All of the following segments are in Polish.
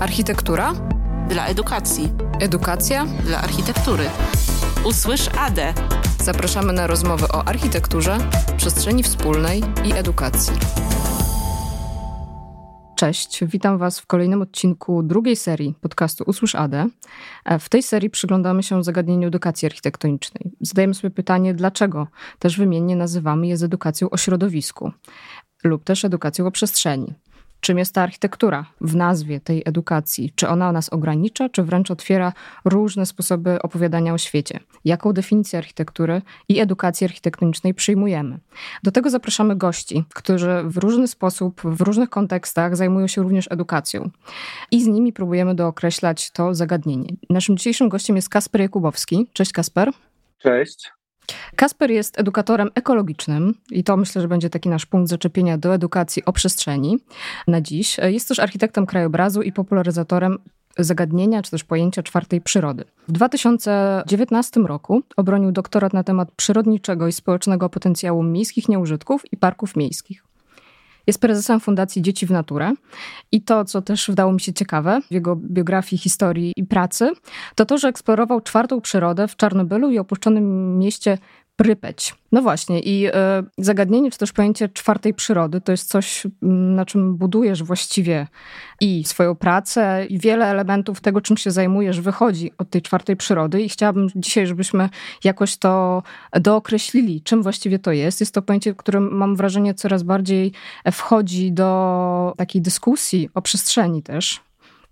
Architektura? Dla edukacji. Edukacja? Dla architektury. Usłysz ADE. Zapraszamy na rozmowy o architekturze, przestrzeni wspólnej i edukacji. Cześć, witam Was w kolejnym odcinku drugiej serii podcastu Usłysz AD. W tej serii przyglądamy się zagadnieniu edukacji architektonicznej. Zadajemy sobie pytanie, dlaczego też wymiennie nazywamy je z edukacją o środowisku lub też edukacją o przestrzeni. Czym jest ta architektura w nazwie tej edukacji? Czy ona nas ogranicza, czy wręcz otwiera różne sposoby opowiadania o świecie? Jaką definicję architektury i edukacji architektonicznej przyjmujemy? Do tego zapraszamy gości, którzy w różny sposób, w różnych kontekstach zajmują się również edukacją. I z nimi próbujemy dookreślać to zagadnienie. Naszym dzisiejszym gościem jest Kasper Jakubowski. Cześć Kasper. Cześć. Kasper jest edukatorem ekologicznym i to myślę, że będzie taki nasz punkt zaczepienia do edukacji o przestrzeni na dziś. Jest też architektem krajobrazu i popularyzatorem zagadnienia czy też pojęcia czwartej przyrody. W 2019 roku obronił doktorat na temat przyrodniczego i społecznego potencjału miejskich nieużytków i parków miejskich. Jest prezesem Fundacji Dzieci w Naturę. I to, co też wydało mi się ciekawe w jego biografii, historii i pracy, to to, że eksplorował czwartą przyrodę w Czarnobylu i opuszczonym mieście Prypeć. No właśnie, i y, zagadnienie, czy też pojęcie czwartej przyrody, to jest coś, na czym budujesz właściwie i swoją pracę, i wiele elementów tego, czym się zajmujesz, wychodzi od tej czwartej przyrody. I chciałabym dzisiaj, żebyśmy jakoś to dookreślili, czym właściwie to jest. Jest to pojęcie, które mam wrażenie coraz bardziej wchodzi do takiej dyskusji o przestrzeni też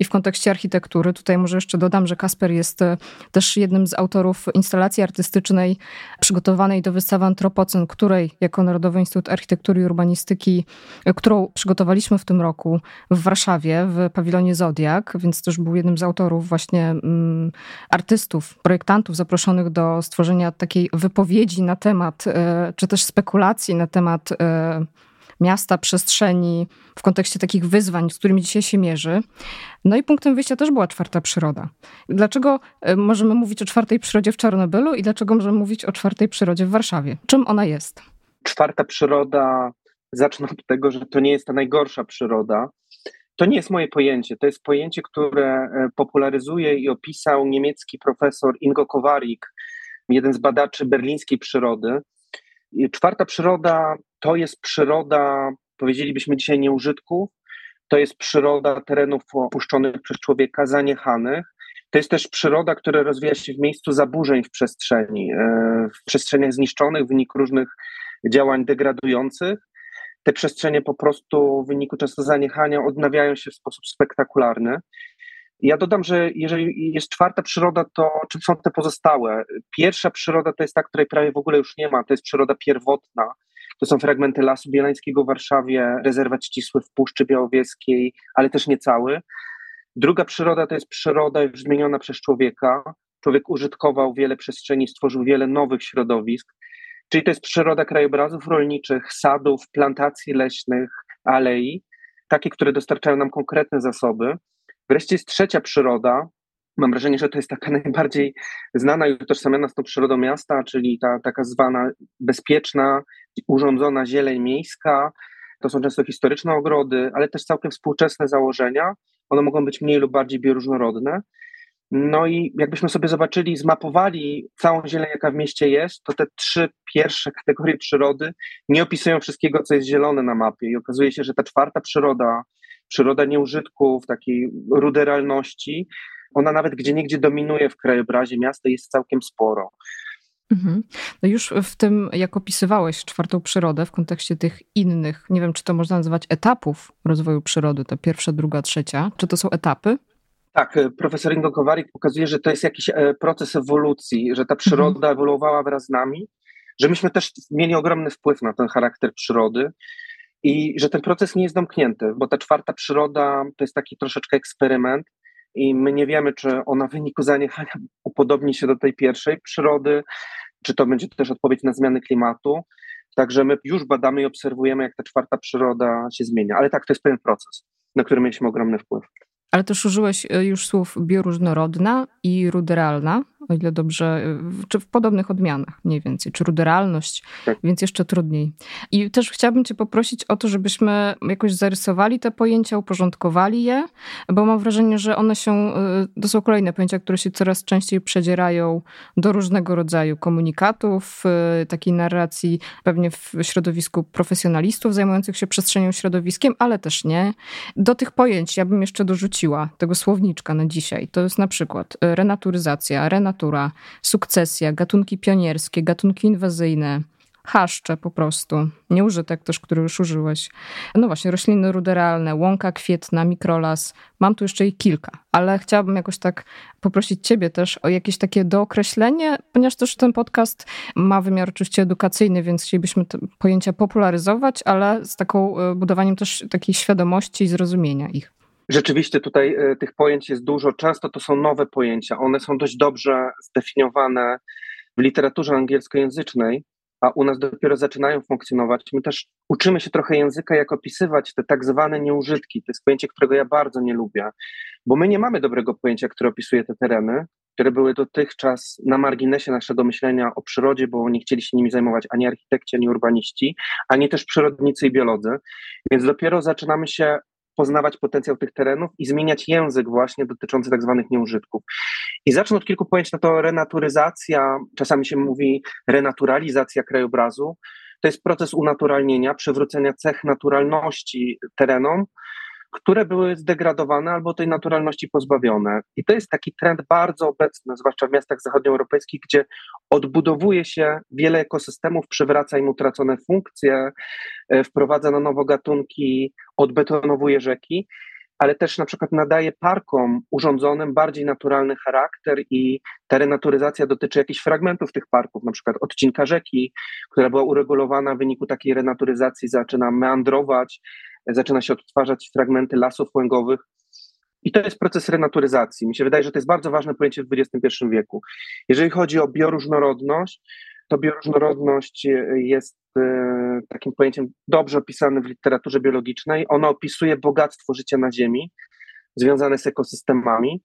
i w kontekście architektury. Tutaj może jeszcze dodam, że Kasper jest e, też jednym z autorów instalacji artystycznej przygotowanej do wystawy Antropocen, której jako Narodowy Instytut Architektury i Urbanistyki, e, którą przygotowaliśmy w tym roku w Warszawie, w pawilonie Zodiak, więc też był jednym z autorów właśnie mm, artystów, projektantów zaproszonych do stworzenia takiej wypowiedzi na temat, e, czy też spekulacji na temat miasta, przestrzeni, w kontekście takich wyzwań, z którymi dzisiaj się mierzy. No i punktem wyjścia też była czwarta przyroda. Dlaczego e, możemy mówić o czwartej przyrodzie w Czarnobylu i dlaczego możemy mówić o czwartej przyrodzie w Warszawie? Czym ona jest? Czwarta przyroda, zacznę od tego, że to nie jest ta najgorsza przyroda. To nie jest moje pojęcie. To jest pojęcie, które e, popularyzuje i opisał niemiecki profesor Ingo Kowarik, jeden z badaczy berlińskiej przyrody. Czwarta przyroda to jest przyroda, powiedzielibyśmy dzisiaj, nieużytków, to jest przyroda terenów opuszczonych przez człowieka, zaniechanych. To jest też przyroda, która rozwija się w miejscu zaburzeń w przestrzeni, e, w przestrzeniach zniszczonych w wyniku różnych działań degradujących. Te przestrzenie po prostu w wyniku często zaniechania odnawiają się w sposób spektakularny. Ja dodam, że jeżeli jest czwarta przyroda, to czym są te pozostałe? Pierwsza przyroda to jest ta, której prawie w ogóle już nie ma, to jest przyroda pierwotna. To są fragmenty Lasu Bielańskiego w Warszawie, rezerwat ścisły w Puszczy Białowieskiej, ale też nie cały. Druga przyroda to jest przyroda już zmieniona przez człowieka. Człowiek użytkował wiele przestrzeni, stworzył wiele nowych środowisk. Czyli to jest przyroda krajobrazów rolniczych, sadów, plantacji leśnych, alei, takie, które dostarczają nam konkretne zasoby. Wreszcie jest trzecia przyroda. Mam wrażenie, że to jest taka najbardziej znana i utożsamiana z tą przyrodą miasta, czyli ta taka zwana bezpieczna, urządzona zieleń miejska. To są często historyczne ogrody, ale też całkiem współczesne założenia. One mogą być mniej lub bardziej bioróżnorodne. No i jakbyśmy sobie zobaczyli, zmapowali całą zieleń, jaka w mieście jest, to te trzy pierwsze kategorie przyrody nie opisują wszystkiego, co jest zielone na mapie. I okazuje się, że ta czwarta przyroda, przyroda nieużytków, takiej ruderalności, ona nawet gdzie niegdzie dominuje w krajobrazie miasta, jest całkiem sporo. Mhm. No już w tym, jak opisywałeś czwartą przyrodę w kontekście tych innych, nie wiem, czy to można nazywać etapów rozwoju przyrody, to pierwsza, druga, trzecia, czy to są etapy? Tak, e, profesor Ingo Kowarik pokazuje, że to jest jakiś e, proces ewolucji, że ta przyroda mhm. ewoluowała wraz z nami, że myśmy też mieli ogromny wpływ na ten charakter przyrody i że ten proces nie jest domknięty, bo ta czwarta przyroda to jest taki troszeczkę eksperyment i my nie wiemy, czy ona w wyniku zaniechania upodobni się do tej pierwszej przyrody, czy to będzie też odpowiedź na zmiany klimatu. Także my już badamy i obserwujemy, jak ta czwarta przyroda się zmienia. Ale tak, to jest pewien proces, na który mieliśmy ogromny wpływ. Ale też użyłeś e, już słów bioróżnorodna i ruderalna. O ile dobrze, czy w podobnych odmianach mniej więcej, czy ruderalność, tak. więc jeszcze trudniej. I też chciałabym cię poprosić o to, żebyśmy jakoś zarysowali te pojęcia, uporządkowali je, bo mam wrażenie, że one się, y, to są kolejne pojęcia, które się coraz częściej przedzierają do różnego rodzaju komunikatów, y, takiej narracji pewnie w środowisku profesjonalistów zajmujących się przestrzenią środowiskiem, ale też nie. Do tych pojęć ja bym jeszcze dorzuciła tego słowniczka na dzisiaj. To jest na przykład y, renaturyzacja, renatura, sukcesja, gatunki pionierskie, gatunki inwazyjne, chaszcze po prostu, nieużytek też, który już użyłeś. No właśnie, rośliny ruderalne, łąka kwietna, mikrolas. Mam tu jeszcze ich kilka, ale chciałabym jakoś tak poprosić ciebie też o jakieś takie dookreślenie, ponieważ też ten podcast ma wymiar oczywiście edukacyjny, więc chcielibyśmy te pojęcia popularyzować, ale z taką e, budowaniem też takiej świadomości i zrozumienia ich. Rzeczywiście tutaj e, tych pojęć jest dużo. Często to są nowe pojęcia. One są dość dobrze zdefiniowane w literaturze angielskojęzycznej, a u nas dopiero zaczynają funkcjonować. My też uczymy się trochę języka, jak opisywać te tak zwane nieużytki. To jest pojęcie, którego ja bardzo nie lubię, bo my nie mamy dobrego pojęcia, które opisuje te tereny, które były dotychczas na marginesie naszego myślenia o przyrodzie, bo nie chcieli się nimi zajmować ani architekci, ani urbaniści, ani też przyrodnicy i biolodzy. Więc dopiero zaczynamy się poznawać potencjał tych terenów i zmieniać język właśnie dotyczący tak zwanych nieużytków. I zacznę od kilku pojęć, no to renaturyzacja, czasami się mówi renaturalizacja krajobrazu, to jest proces unaturalnienia, przywrócenia cech naturalności terenom, które były zdegradowane albo tej naturalności pozbawione. I to jest taki trend bardzo obecny, zwłaszcza w miastach zachodnioeuropejskich, gdzie odbudowuje się wiele ekosystemów, przywraca im utracone funkcje, e, wprowadza na nowo gatunki, odbetonowuje rzeki ale też na przykład nadaje parkom urządzonym bardziej naturalny charakter i ta renaturyzacja dotyczy jakichś fragmentów tych parków, na przykład odcinka rzeki, która była uregulowana w wyniku takiej renaturyzacji, zaczyna meandrować, zaczyna się odtwarzać fragmenty lasów łęgowych. I to jest proces renaturyzacji. Mi się wydaje, że to jest bardzo ważne pojęcie w XXI wieku. Jeżeli chodzi o bioróżnorodność, to bioróżnorodność jest e, takim pojęciem dobrze opisane w literaturze biologicznej. Ono opisuje bogactwo życia na Ziemi związane z ekosystemami.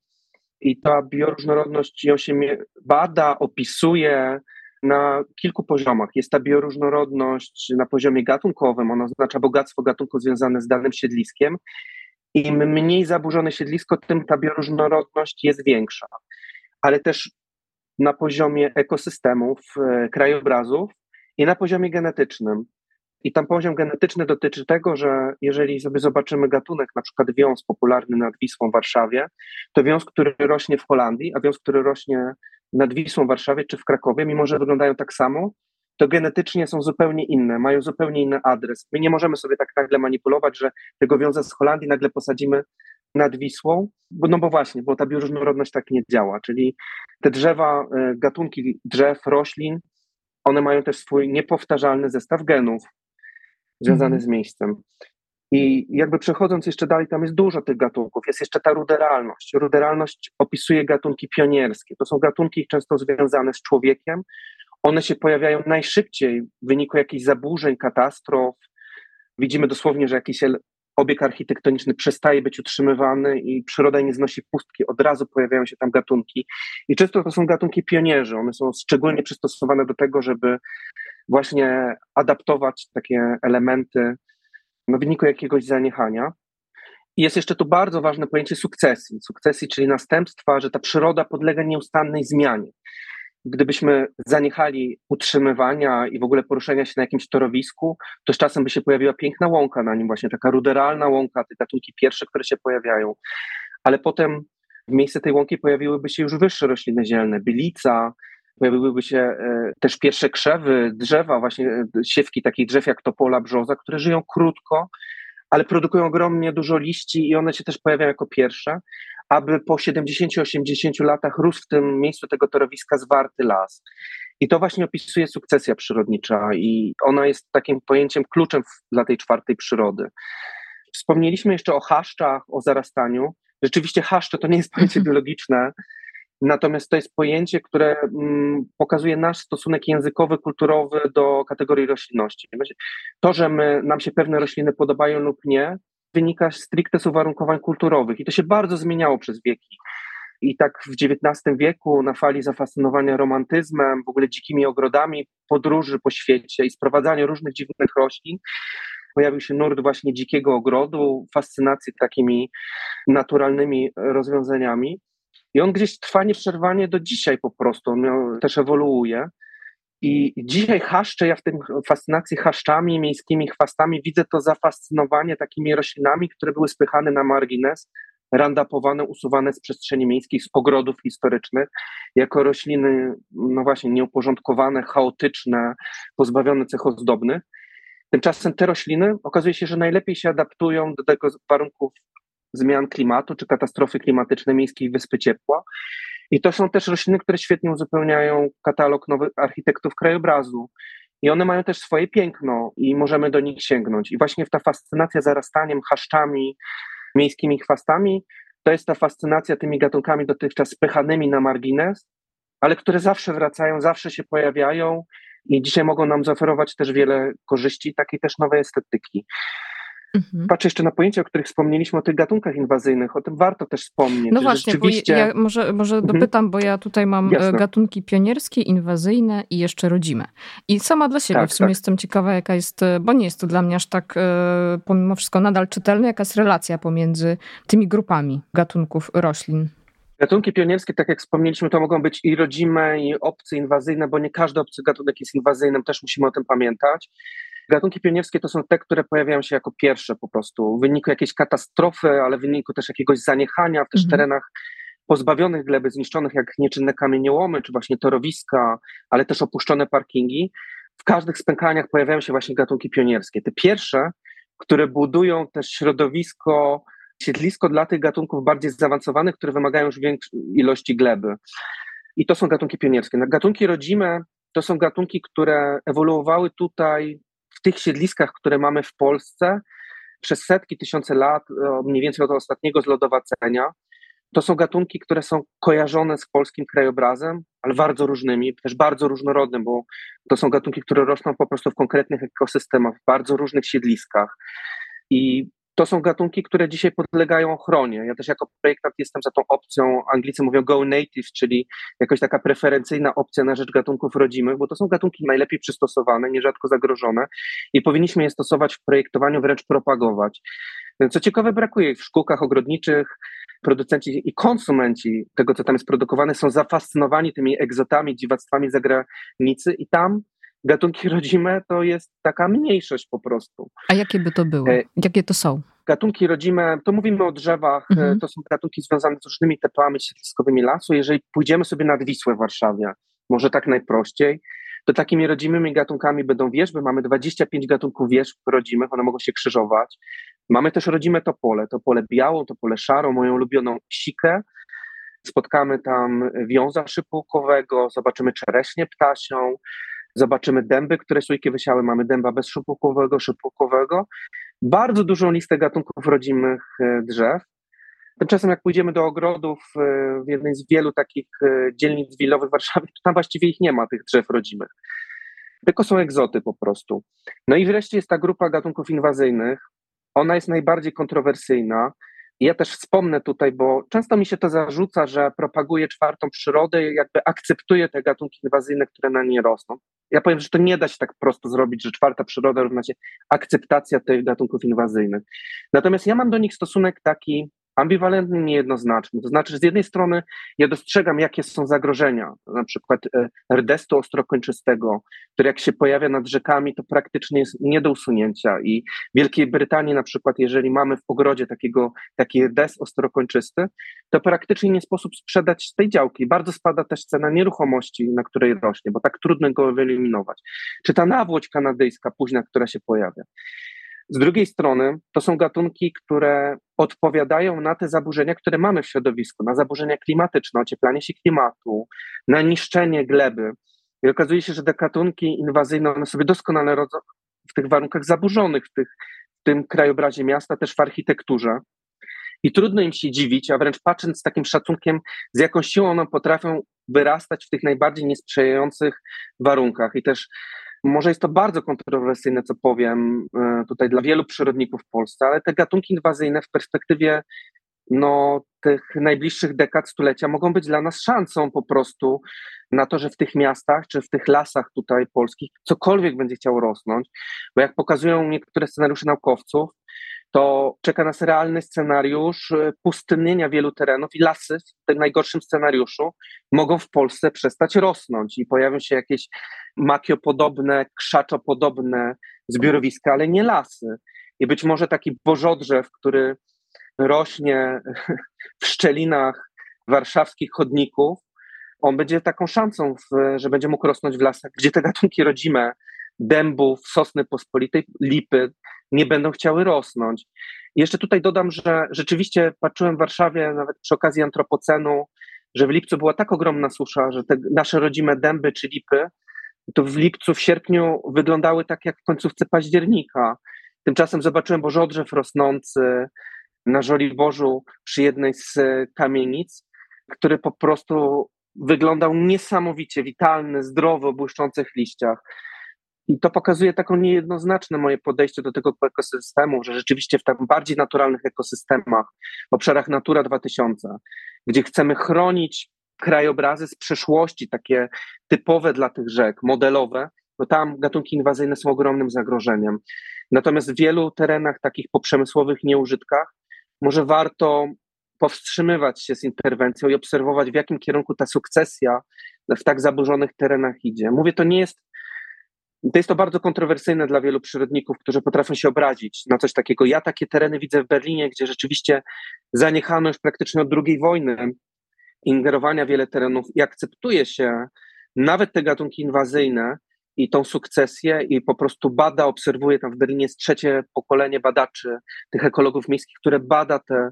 I ta bioróżnorodność ją się bada, opisuje na kilku poziomach. Jest ta bioróżnorodność na poziomie gatunkowym, ona oznacza bogactwo gatunków związane z danym siedliskiem. Im mniej zaburzone siedlisko, tym ta bioróżnorodność jest większa. Ale też na poziomie ekosystemów, e, krajobrazów i na poziomie genetycznym. I tam poziom genetyczny dotyczy tego, że jeżeli sobie zobaczymy gatunek, na przykład wiąz popularny nad Wisłą w Warszawie, to wiąz, który rośnie w Holandii, a wiąz, który rośnie nad Wisłą w Warszawie czy w Krakowie, mimo że wyglądają tak samo, to genetycznie są zupełnie inne, mają zupełnie inny adres. My nie możemy sobie tak nagle manipulować, że tego wiąza z Holandii nagle posadzimy nad Wisłą, bo, no bo właśnie, bo ta bioróżnorodność tak nie działa, czyli te drzewa, e, gatunki drzew, roślin, one mają też swój niepowtarzalny zestaw genów związany mm. z miejscem. I jakby przechodząc jeszcze dalej, tam jest dużo tych gatunków. Jest jeszcze ta ruderalność. Ruderalność opisuje gatunki pionierskie. To są gatunki często związane z człowiekiem. One się pojawiają najszybciej w wyniku jakichś zaburzeń, katastrof. Widzimy dosłownie, że jakiś obiekt architektoniczny przestaje być utrzymywany i przyroda nie znosi pustki, od razu pojawiają się tam gatunki. I często to są gatunki pionierzy, one są szczególnie przystosowane do tego, żeby właśnie adaptować takie elementy w wyniku jakiegoś zaniechania. I jest jeszcze tu bardzo ważne pojęcie sukcesji. Sukcesji, czyli następstwa, że ta przyroda podlega nieustannej zmianie gdybyśmy zaniechali utrzymywania i w ogóle poruszania się na jakimś torowisku, to z czasem by się pojawiła piękna łąka na nim, właśnie taka ruderalna łąka, te gatunki pierwsze, które się pojawiają. Ale potem w miejsce tej łąki pojawiłyby się już wyższe rośliny zielne, bylica, pojawiłyby się e, też pierwsze krzewy, drzewa, właśnie e, siewki takich drzew jak topola, brzoza, które żyją krótko, ale produkują ogromnie dużo liści i one się też pojawiają jako pierwsze aby po 70-80 latach rósł w tym miejscu tego torowiska zwarty las. I to właśnie opisuje sukcesja przyrodnicza i ona jest takim pojęciem kluczem dla tej czwartej przyrody. Wspomnieliśmy jeszcze o chaszczach, o zarastaniu. Rzeczywiście chaszcze to nie jest pojęcie biologiczne, natomiast to jest pojęcie, które mm, pokazuje nasz stosunek językowy, kulturowy do kategorii roślinności. To, że my, nam się pewne rośliny podobają lub nie, wynika stricte z uwarunkowań kulturowych i to się bardzo zmieniało przez wieki. i tak w XIX wieku na fali zafascynowania romantyzmem, w ogóle dzikimi ogrodami, podróży po świecie i sprowadzania różnych dziwnych roślin, pojawił się nurt właśnie dzikiego ogrodu, fascynacji takimi naturalnymi rozwiązaniami. I on gdzieś trwa nieprzerwanie do dzisiaj po prostu, on też ewoluuje. I dzisiaj chaszcze, ja w tym fascynacji chaszczami, miejskimi chwastami widzę to zafascynowanie takimi roślinami, które były spychane na margines, randapowane, usuwane z przestrzeni miejskich, z ogrodów historycznych, jako rośliny, no właśnie, nieuporządkowane, chaotyczne, pozbawione cech ozdobnych. Tymczasem te rośliny okazuje się, że najlepiej się adaptują do tego warunków zmian klimatu czy katastrofy klimatycznej miejskiej wyspy ciepła. I to są też rośliny, które świetnie uzupełniają katalog nowych architektów krajobrazu. I one mają też swoje piękno i możemy do nich sięgnąć. I właśnie ta fascynacja zarastaniem, chaszczami, miejskimi chwastami, to jest ta fascynacja tymi gatunkami dotychczas spychanymi na margines, ale które zawsze wracają, zawsze się pojawiają i dzisiaj mogą nam zaoferować też wiele korzyści, takiej też nowej estetyki. Mhm. Patrzę jeszcze na pojęcia, o których wspomnieliśmy, o tych gatunkach inwazyjnych, o tym warto też wspomnieć. No właśnie, rzeczywiście... ja może, może mhm. dopytam, bo ja tutaj mam e, Jasne. gatunki pionierskie, inwazyjne i jeszcze rodzime. I sama dla siebie tak, w sumie tak. jestem ciekawa, jaka jest, e, bo nie jest to dla mnie aż tak e, pomimo wszystko nadal czytelne, jaka jest relacja pomiędzy tymi grupami gatunków roślin. Gatunki pionierskie, tak jak wspomnieliśmy, to mogą być i rodzime, i obcy, inwazyjne, bo nie każdy obcy gatunek jest inwazyjnym, też musimy o tym pamiętać. Gatunki pionierskie to są te, które pojawiają się jako pierwsze po prostu w wyniku jakiejś katastrofy, ale w wyniku też jakiegoś zaniechania w też mhm. terenach pozbawionych gleby, zniszczonych jak nieczynne kamieniołomy, czy właśnie torowiska, ale też opuszczone parkingi. W każdych spękaniach pojawiają się właśnie gatunki pionierskie. Te pierwsze, które budują też środowisko, siedlisko dla tych gatunków bardziej zaawansowanych, które wymagają już większej ilości gleby. I to są gatunki pionierskie. Gatunki rodzime to są gatunki, które ewoluowały tutaj w tych siedliskach, które mamy w Polsce przez setki, tysiące lat, mniej więcej od ostatniego zlodowacenia. To są gatunki, które są kojarzone z polskim krajobrazem, ale bardzo różnymi, też bardzo różnorodnym, bo to są gatunki, które rosną po prostu w konkretnych ekosystemach, w bardzo różnych siedliskach. I to są gatunki, które dzisiaj podlegają ochronie. Ja też jako projektant jestem za tą opcją, Anglicy mówią go native, czyli jakoś taka preferencyjna opcja na rzecz gatunków rodzimych, bo to są gatunki najlepiej przystosowane, nierzadko zagrożone i powinniśmy je stosować w projektowaniu, wręcz propagować. Co ciekawe, brakuje w szkółkach ogrodniczych, producenci i konsumenci tego, co tam jest produkowane, są zafascynowani tymi egzotami, dziwactwami zagranicy i tam gatunki rodzime to jest taka mniejszość po prostu. A jakie by to były? E, jakie to są? Gatunki rodzime, to mówimy o drzewach, e, mhm. to są gatunki związane z różnymi typami siedliskowymi lasu. Jeżeli pójdziemy sobie nad Wisłę w Warszawie, może tak najprościej, to takimi rodzimymi gatunkami będą wierzby. Mamy 25 gatunków wierzb rodzimych, one mogą się krzyżować. Mamy też rodzime topole, topole białą, topole szarą, moją ulubioną sikę. Spotkamy tam wiąza szypułkowego, zobaczymy czereśnię ptasią, Zobaczymy dęby, które sójki wysiały. Mamy dęba bezszypułkowego, szypułkowego. Bardzo dużą listę gatunków rodzimych e, drzew. Tymczasem jak pójdziemy do ogrodów e, w jednej z wielu takich e, dzielnic wilowych w Warszawie, to tam właściwie ich nie ma, tych drzew rodzimych. Tylko są egzoty po prostu. No i wreszcie jest ta grupa gatunków inwazyjnych. Ona jest najbardziej kontrowersyjna. Ja też wspomnę tutaj, bo często mi się to zarzuca, że propaguję czwartą przyrodę, jakby akceptuję te gatunki inwazyjne, które na nie rosną. Ja powiem, że to nie da się tak prosto zrobić, że czwarta przyroda równa się akceptacja tych gatunków inwazyjnych. Natomiast ja mam do nich stosunek taki ambiwalentny, niejednoznaczny. To znaczy, z jednej strony ja dostrzegam, jakie są zagrożenia, na przykład e, rdestu ostrokończystego, który jak się pojawia nad rzekami, to praktycznie jest nie do usunięcia. I w Wielkiej Brytanii na przykład, jeżeli mamy w ogrodzie takiego, taki rdest ostrokończysty, to praktycznie nie sposób sprzedać tej działki. Bardzo spada też cena nieruchomości, na której rośnie, bo tak trudno go wyeliminować. Czy ta nawłoć kanadyjska późna, która się pojawia. Z drugiej strony to są gatunki, które odpowiadają na te zaburzenia, które mamy w środowisku, na zaburzenia klimatyczne, ocieplanie się klimatu, na niszczenie gleby. I okazuje się, że te gatunki inwazyjne, one sobie doskonale rodzą w tych warunkach zaburzonych, w, tych, w tym krajobrazie miasta, też w architekturze. I trudno im się dziwić, a wręcz patrząc z takim szacunkiem, z jaką siłą one potrafią wyrastać w tych najbardziej niesprzyjających warunkach. I też może jest to bardzo kontrowersyjne, co powiem e, tutaj dla wielu przyrodników w Polsce, ale te gatunki inwazyjne w perspektywie no, tych najbliższych dekad, stulecia mogą być dla nas szansą po prostu na to, że w tych miastach czy w tych lasach tutaj polskich cokolwiek będzie chciało rosnąć, bo jak pokazują niektóre scenariusze naukowców, to czeka nas realny scenariusz e, pustynnienia wielu terenów i lasy w tym najgorszym scenariuszu mogą w Polsce przestać rosnąć i pojawią się jakieś makiopodobne, krzaczopodobne zbiorowiska, ale nie lasy. I być może taki bożodrzew, który rośnie w szczelinach warszawskich chodników, on będzie taką szansą, że będzie mógł rosnąć w lasach, gdzie te gatunki rodzime dębów, sosny pospolitej, lipy nie będą chciały rosnąć. Jeszcze tutaj dodam, że rzeczywiście patrzyłem w Warszawie nawet przy okazji antropocenu, że w lipcu była tak ogromna susza, że te nasze rodzime dęby czy lipy to w lipcu, w sierpniu wyglądały tak jak w końcówce października. Tymczasem zobaczyłem bożodrzew rosnący na Żoliborzu przy jednej z kamienic, który po prostu wyglądał niesamowicie witalny, zdrowy, o błyszczących liściach. I to pokazuje taką niejednoznaczne moje podejście do tego ekosystemu, że rzeczywiście w tak bardziej naturalnych ekosystemach, obszarach Natura 2000, gdzie chcemy chronić krajobrazy z przeszłości, takie typowe dla tych rzek, modelowe, to tam gatunki inwazyjne są ogromnym zagrożeniem. Natomiast w wielu terenach takich poprzemysłowych nieużytkach może warto powstrzymywać się z interwencją i obserwować, w jakim kierunku ta sukcesja w tak zaburzonych terenach idzie. Mówię, to nie jest to jest to bardzo kontrowersyjne dla wielu przyrodników, którzy potrafią się obrazić na coś takiego. Ja takie tereny widzę w Berlinie, gdzie rzeczywiście zaniechano już praktycznie od II wojny ingerowania wiele terenów i akceptuje się nawet te gatunki inwazyjne i tą sukcesję i po prostu bada, obserwuje, tam w Berlinie jest trzecie pokolenie badaczy, tych ekologów miejskich, które bada tę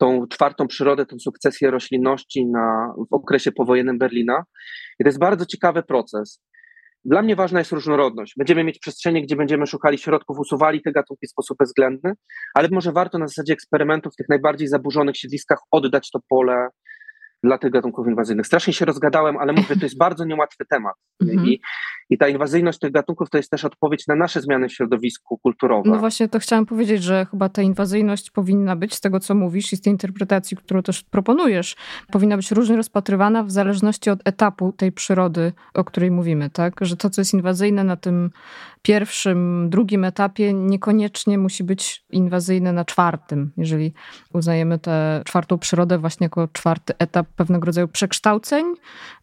tą czwartą przyrodę, tą sukcesję roślinności na, w okresie powojennym Berlina. I to jest bardzo ciekawy proces. Dla mnie ważna jest różnorodność. Będziemy mieć przestrzenie, gdzie będziemy szukali środków, usuwali te gatunki w sposób bezwzględny, ale może warto na zasadzie eksperymentów w tych najbardziej zaburzonych siedliskach oddać to pole dla tych gatunków inwazyjnych. Strasznie się rozgadałem, ale mówię, to jest bardzo niełatwy temat. Mhm. I, I ta inwazyjność tych gatunków to jest też odpowiedź na nasze zmiany w środowisku kulturowym. No właśnie to chciałam powiedzieć, że chyba ta inwazyjność powinna być, z tego co mówisz i z tej interpretacji, którą też proponujesz, powinna być różnie rozpatrywana w zależności od etapu tej przyrody, o której mówimy, tak? Że to, co jest inwazyjne na tym pierwszym, drugim etapie, niekoniecznie musi być inwazyjne na czwartym, jeżeli uznajemy tę czwartą przyrodę właśnie jako czwarty etap pewnego rodzaju przekształceń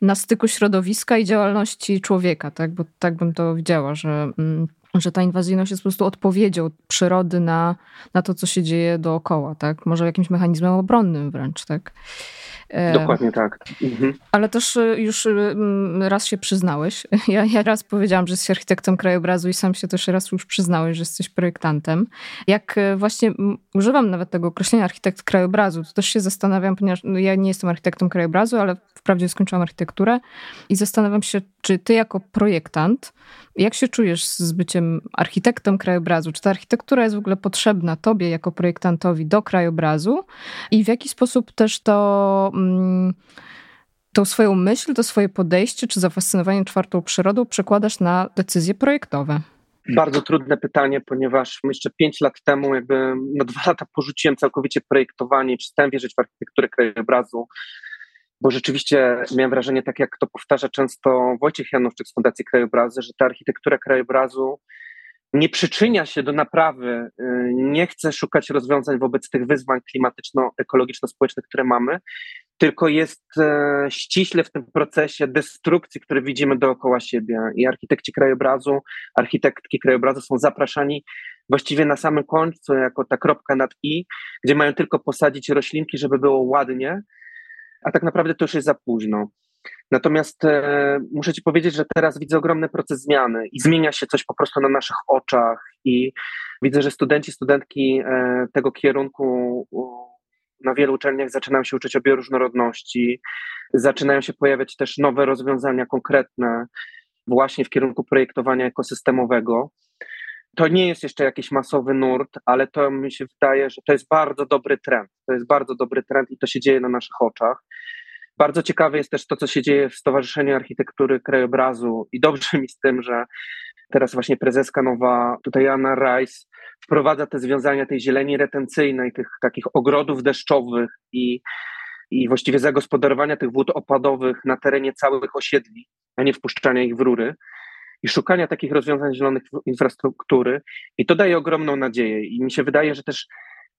na styku środowiska i działalności człowieka, tak? Bo tak bym to widziała, że mm, że ta inwazyjność jest po prostu odpowiedzią przyrody na, na to, co się dzieje dookoła, tak? Może jakimś mechanizmem obronnym wręcz, tak? Dokładnie tak. Mhm. Ale też e, już e, raz się przyznałeś. Ja, ja raz powiedziałam, że jesteś architektem krajobrazu i sam się też raz już przyznałeś, że jesteś projektantem. Jak e, właśnie używam nawet tego określenia architekt krajobrazu, to też się zastanawiam, ponieważ no, ja nie jestem architektem krajobrazu, ale wprawdzie skończyłam architekturę i zastanawiam się, czy ty jako projektant, jak się czujesz z byciem architektem krajobrazu? Czy ta architektura jest w ogóle potrzebna tobie jako projektantowi do krajobrazu i w jaki sposób też to mm, tą swoją myśl, to swoje podejście czy zafascynowanie czwartą przyrodą przekładasz na decyzje projektowe? Bardzo trudne pytanie, ponieważ jeszcze pięć lat temu, jakby na dwa lata porzuciłem całkowicie projektowanie i przestałem wierzyć w architekturę krajobrazu bo rzeczywiście miałem wrażenie, tak jak to powtarza często Wojciech Januszczyk z Fundacji Krajobrazy, że ta architektura krajobrazu nie przyczynia się do naprawy, y, nie chce szukać rozwiązań wobec tych wyzwań klimatyczno-ekologiczno-społecznych, które mamy, tylko jest e, ściśle w tym procesie destrukcji, który widzimy dookoła siebie. I architekci krajobrazu, architektki krajobrazu są zapraszani właściwie na samym końcu, jako ta kropka nad i, gdzie mają tylko posadzić roślinki, żeby było ładnie, a tak naprawdę to już jest za późno. Natomiast e, muszę Ci powiedzieć, że teraz widzę ogromny proces zmiany i zmienia się coś po prostu na naszych oczach i widzę, że studenci, studentki e, tego kierunku na wielu uczelniach zaczynają się uczyć o bioróżnorodności, zaczynają się pojawiać też nowe rozwiązania konkretne właśnie w kierunku projektowania ekosystemowego. To nie jest jeszcze jakiś masowy nurt, ale to mi się wydaje, że to jest bardzo dobry trend. To jest bardzo dobry trend i to się dzieje na naszych oczach. Bardzo ciekawe jest też to, co się dzieje w Stowarzyszeniu Architektury Krajobrazu i dobrze mi z tym, że teraz właśnie prezeska nowa, tutaj Anna Rice, wprowadza te związania tej zieleni retencyjnej, tych takich ogrodów deszczowych i, i właściwie zagospodarowania tych wód opadowych na terenie całych osiedli, a nie wpuszczania ich w rury i szukania takich rozwiązań zielonych infrastruktury. I to daje ogromną nadzieję. I mi się wydaje, że też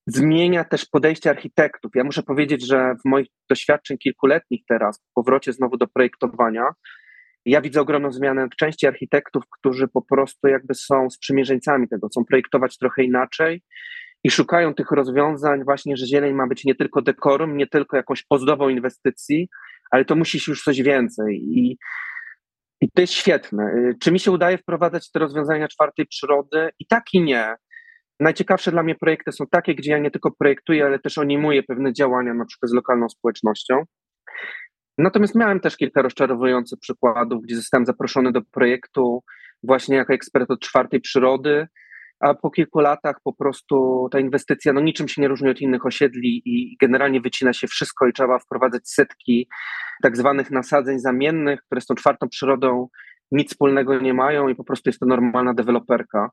zmienia też podejście architektów. Ja muszę powiedzieć, że w moich doświadczeń kilkuletnich teraz, w powrocie znowu do projektowania, ja widzę ogromną zmianę w części architektów, którzy po prostu jakby są sprzymierzeńcami tego, chcą projektować trochę inaczej i szukają tych rozwiązań właśnie, że zieleń ma być nie tylko dekorum, nie tylko jakąś ozdobą inwestycji, ale to musi się już coś więcej i, i to jest świetne. Czy mi się udaje wprowadzać te rozwiązania czwartej przyrody? I tak i nie. Najciekawsze dla mnie projekty są takie, gdzie ja nie tylko projektuję, ale też animuję pewne działania, na przykład z lokalną społecznością. Natomiast miałem też kilka rozczarowujących przykładów, gdzie zostałem zaproszony do projektu właśnie jako ekspert od czwartej przyrody, a po kilku latach po prostu ta inwestycja no niczym się nie różni od innych osiedli i generalnie wycina się wszystko i trzeba wprowadzać setki tak zwanych nasadzeń zamiennych, które z tą czwartą przyrodą nic wspólnego nie mają i po prostu jest to normalna deweloperka.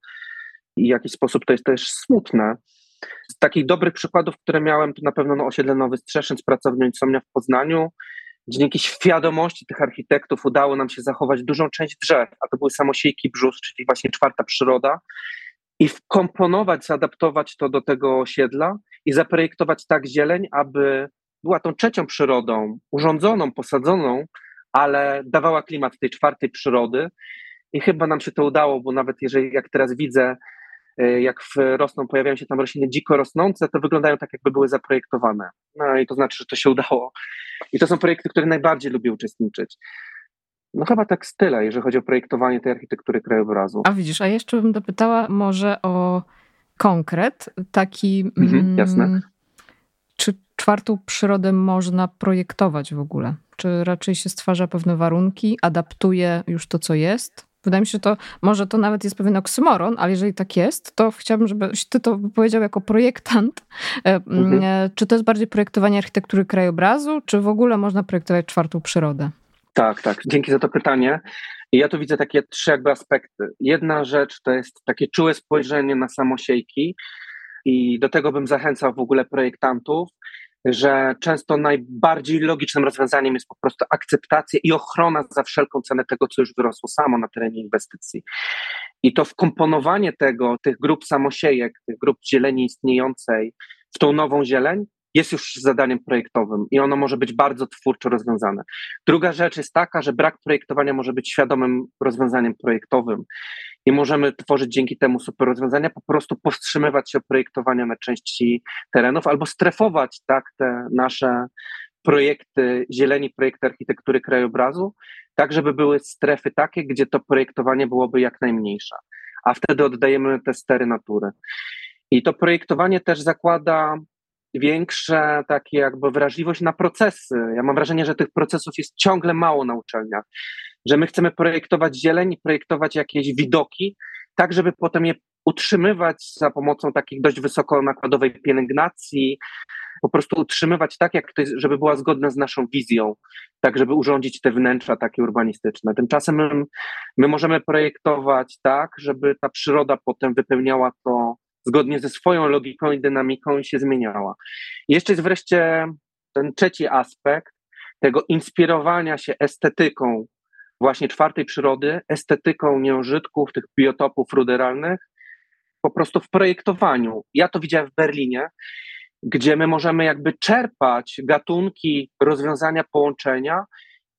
I w jakiś sposób to jest też smutne. Z takich dobrych przykładów, które miałem, to na pewno no, osiedle Nowy Strzeszyn z pracownią Insomnia w Poznaniu, dzięki świadomości tych architektów udało nam się zachować dużą część drzew, a to były samosiejki brzus, czyli właśnie czwarta przyroda, i wkomponować, zaadaptować to do tego osiedla i zaprojektować tak zieleń, aby była tą trzecią przyrodą, urządzoną, posadzoną, ale dawała klimat tej czwartej przyrody. I chyba nam się to udało, bo nawet jeżeli, jak teraz widzę, e, jak rosną, pojawiają się tam rośliny dziko rosnące, to wyglądają tak, jakby były zaprojektowane. No i to znaczy, że to się udało. I to są projekty, w których najbardziej lubię uczestniczyć. No chyba tak z tyle, jeżeli chodzi o projektowanie tej architektury krajobrazu. A widzisz, a jeszcze bym dopytała może o konkret, taki... Mhm, mm, jasne. Czy czwartą przyrodę można projektować w ogóle? Czy raczej się stwarza pewne warunki, adaptuje już to, co jest? Wydaje mi się, że to może to nawet jest pewien oksymoron, ale jeżeli tak jest, to chciałabym, żebyś ty to powiedział jako projektant. E, mhm. Czy to jest bardziej projektowanie architektury krajobrazu, czy w ogóle można projektować czwartą przyrodę? Tak, tak. Dzięki za to pytanie. Ja tu widzę takie trzy jakby aspekty. Jedna rzecz to jest takie czułe spojrzenie na samosiejki i do tego bym zachęcał w ogóle projektantów, że często najbardziej logicznym rozwiązaniem jest po prostu akceptacja i ochrona za wszelką cenę tego, co już wyrosło samo na terenie inwestycji. I to wkomponowanie tego, tych grup samosiejek, tych grup zieleni istniejącej w tą nową zieleń, jest już zadaniem projektowym i ono może być bardzo twórczo rozwiązane. Druga rzecz jest taka, że brak projektowania może być świadomym rozwiązaniem projektowym i możemy tworzyć dzięki temu super rozwiązania, po prostu powstrzymywać się od projektowania na części terenów albo strefować tak te nasze projekty zieleni, projekty architektury krajobrazu, tak żeby były strefy takie, gdzie to projektowanie byłoby jak najmniejsze, a wtedy oddajemy te stery natury. I to projektowanie też zakłada większe takie jakby wrażliwość na procesy. Ja mam wrażenie, że tych procesów jest ciągle mało na uczelniach, że my chcemy projektować zieleń, projektować jakieś widoki, tak żeby potem je utrzymywać za pomocą takich dość wysoko nakładowej pielęgnacji, po prostu utrzymywać tak, jak to jest, żeby była zgodna z naszą wizją, tak żeby urządzić te wnętrza takie urbanistyczne. Tymczasem my, my możemy projektować tak, żeby ta przyroda potem wypełniała to zgodnie ze swoją logiką i dynamiką się zmieniała. Jeszcze jest wreszcie ten trzeci aspekt tego inspirowania się estetyką właśnie czwartej przyrody, estetyką nieużytków, tych biotopów ruderalnych, po prostu w projektowaniu. Ja to widziałem w Berlinie, gdzie my możemy jakby czerpać gatunki, rozwiązania, połączenia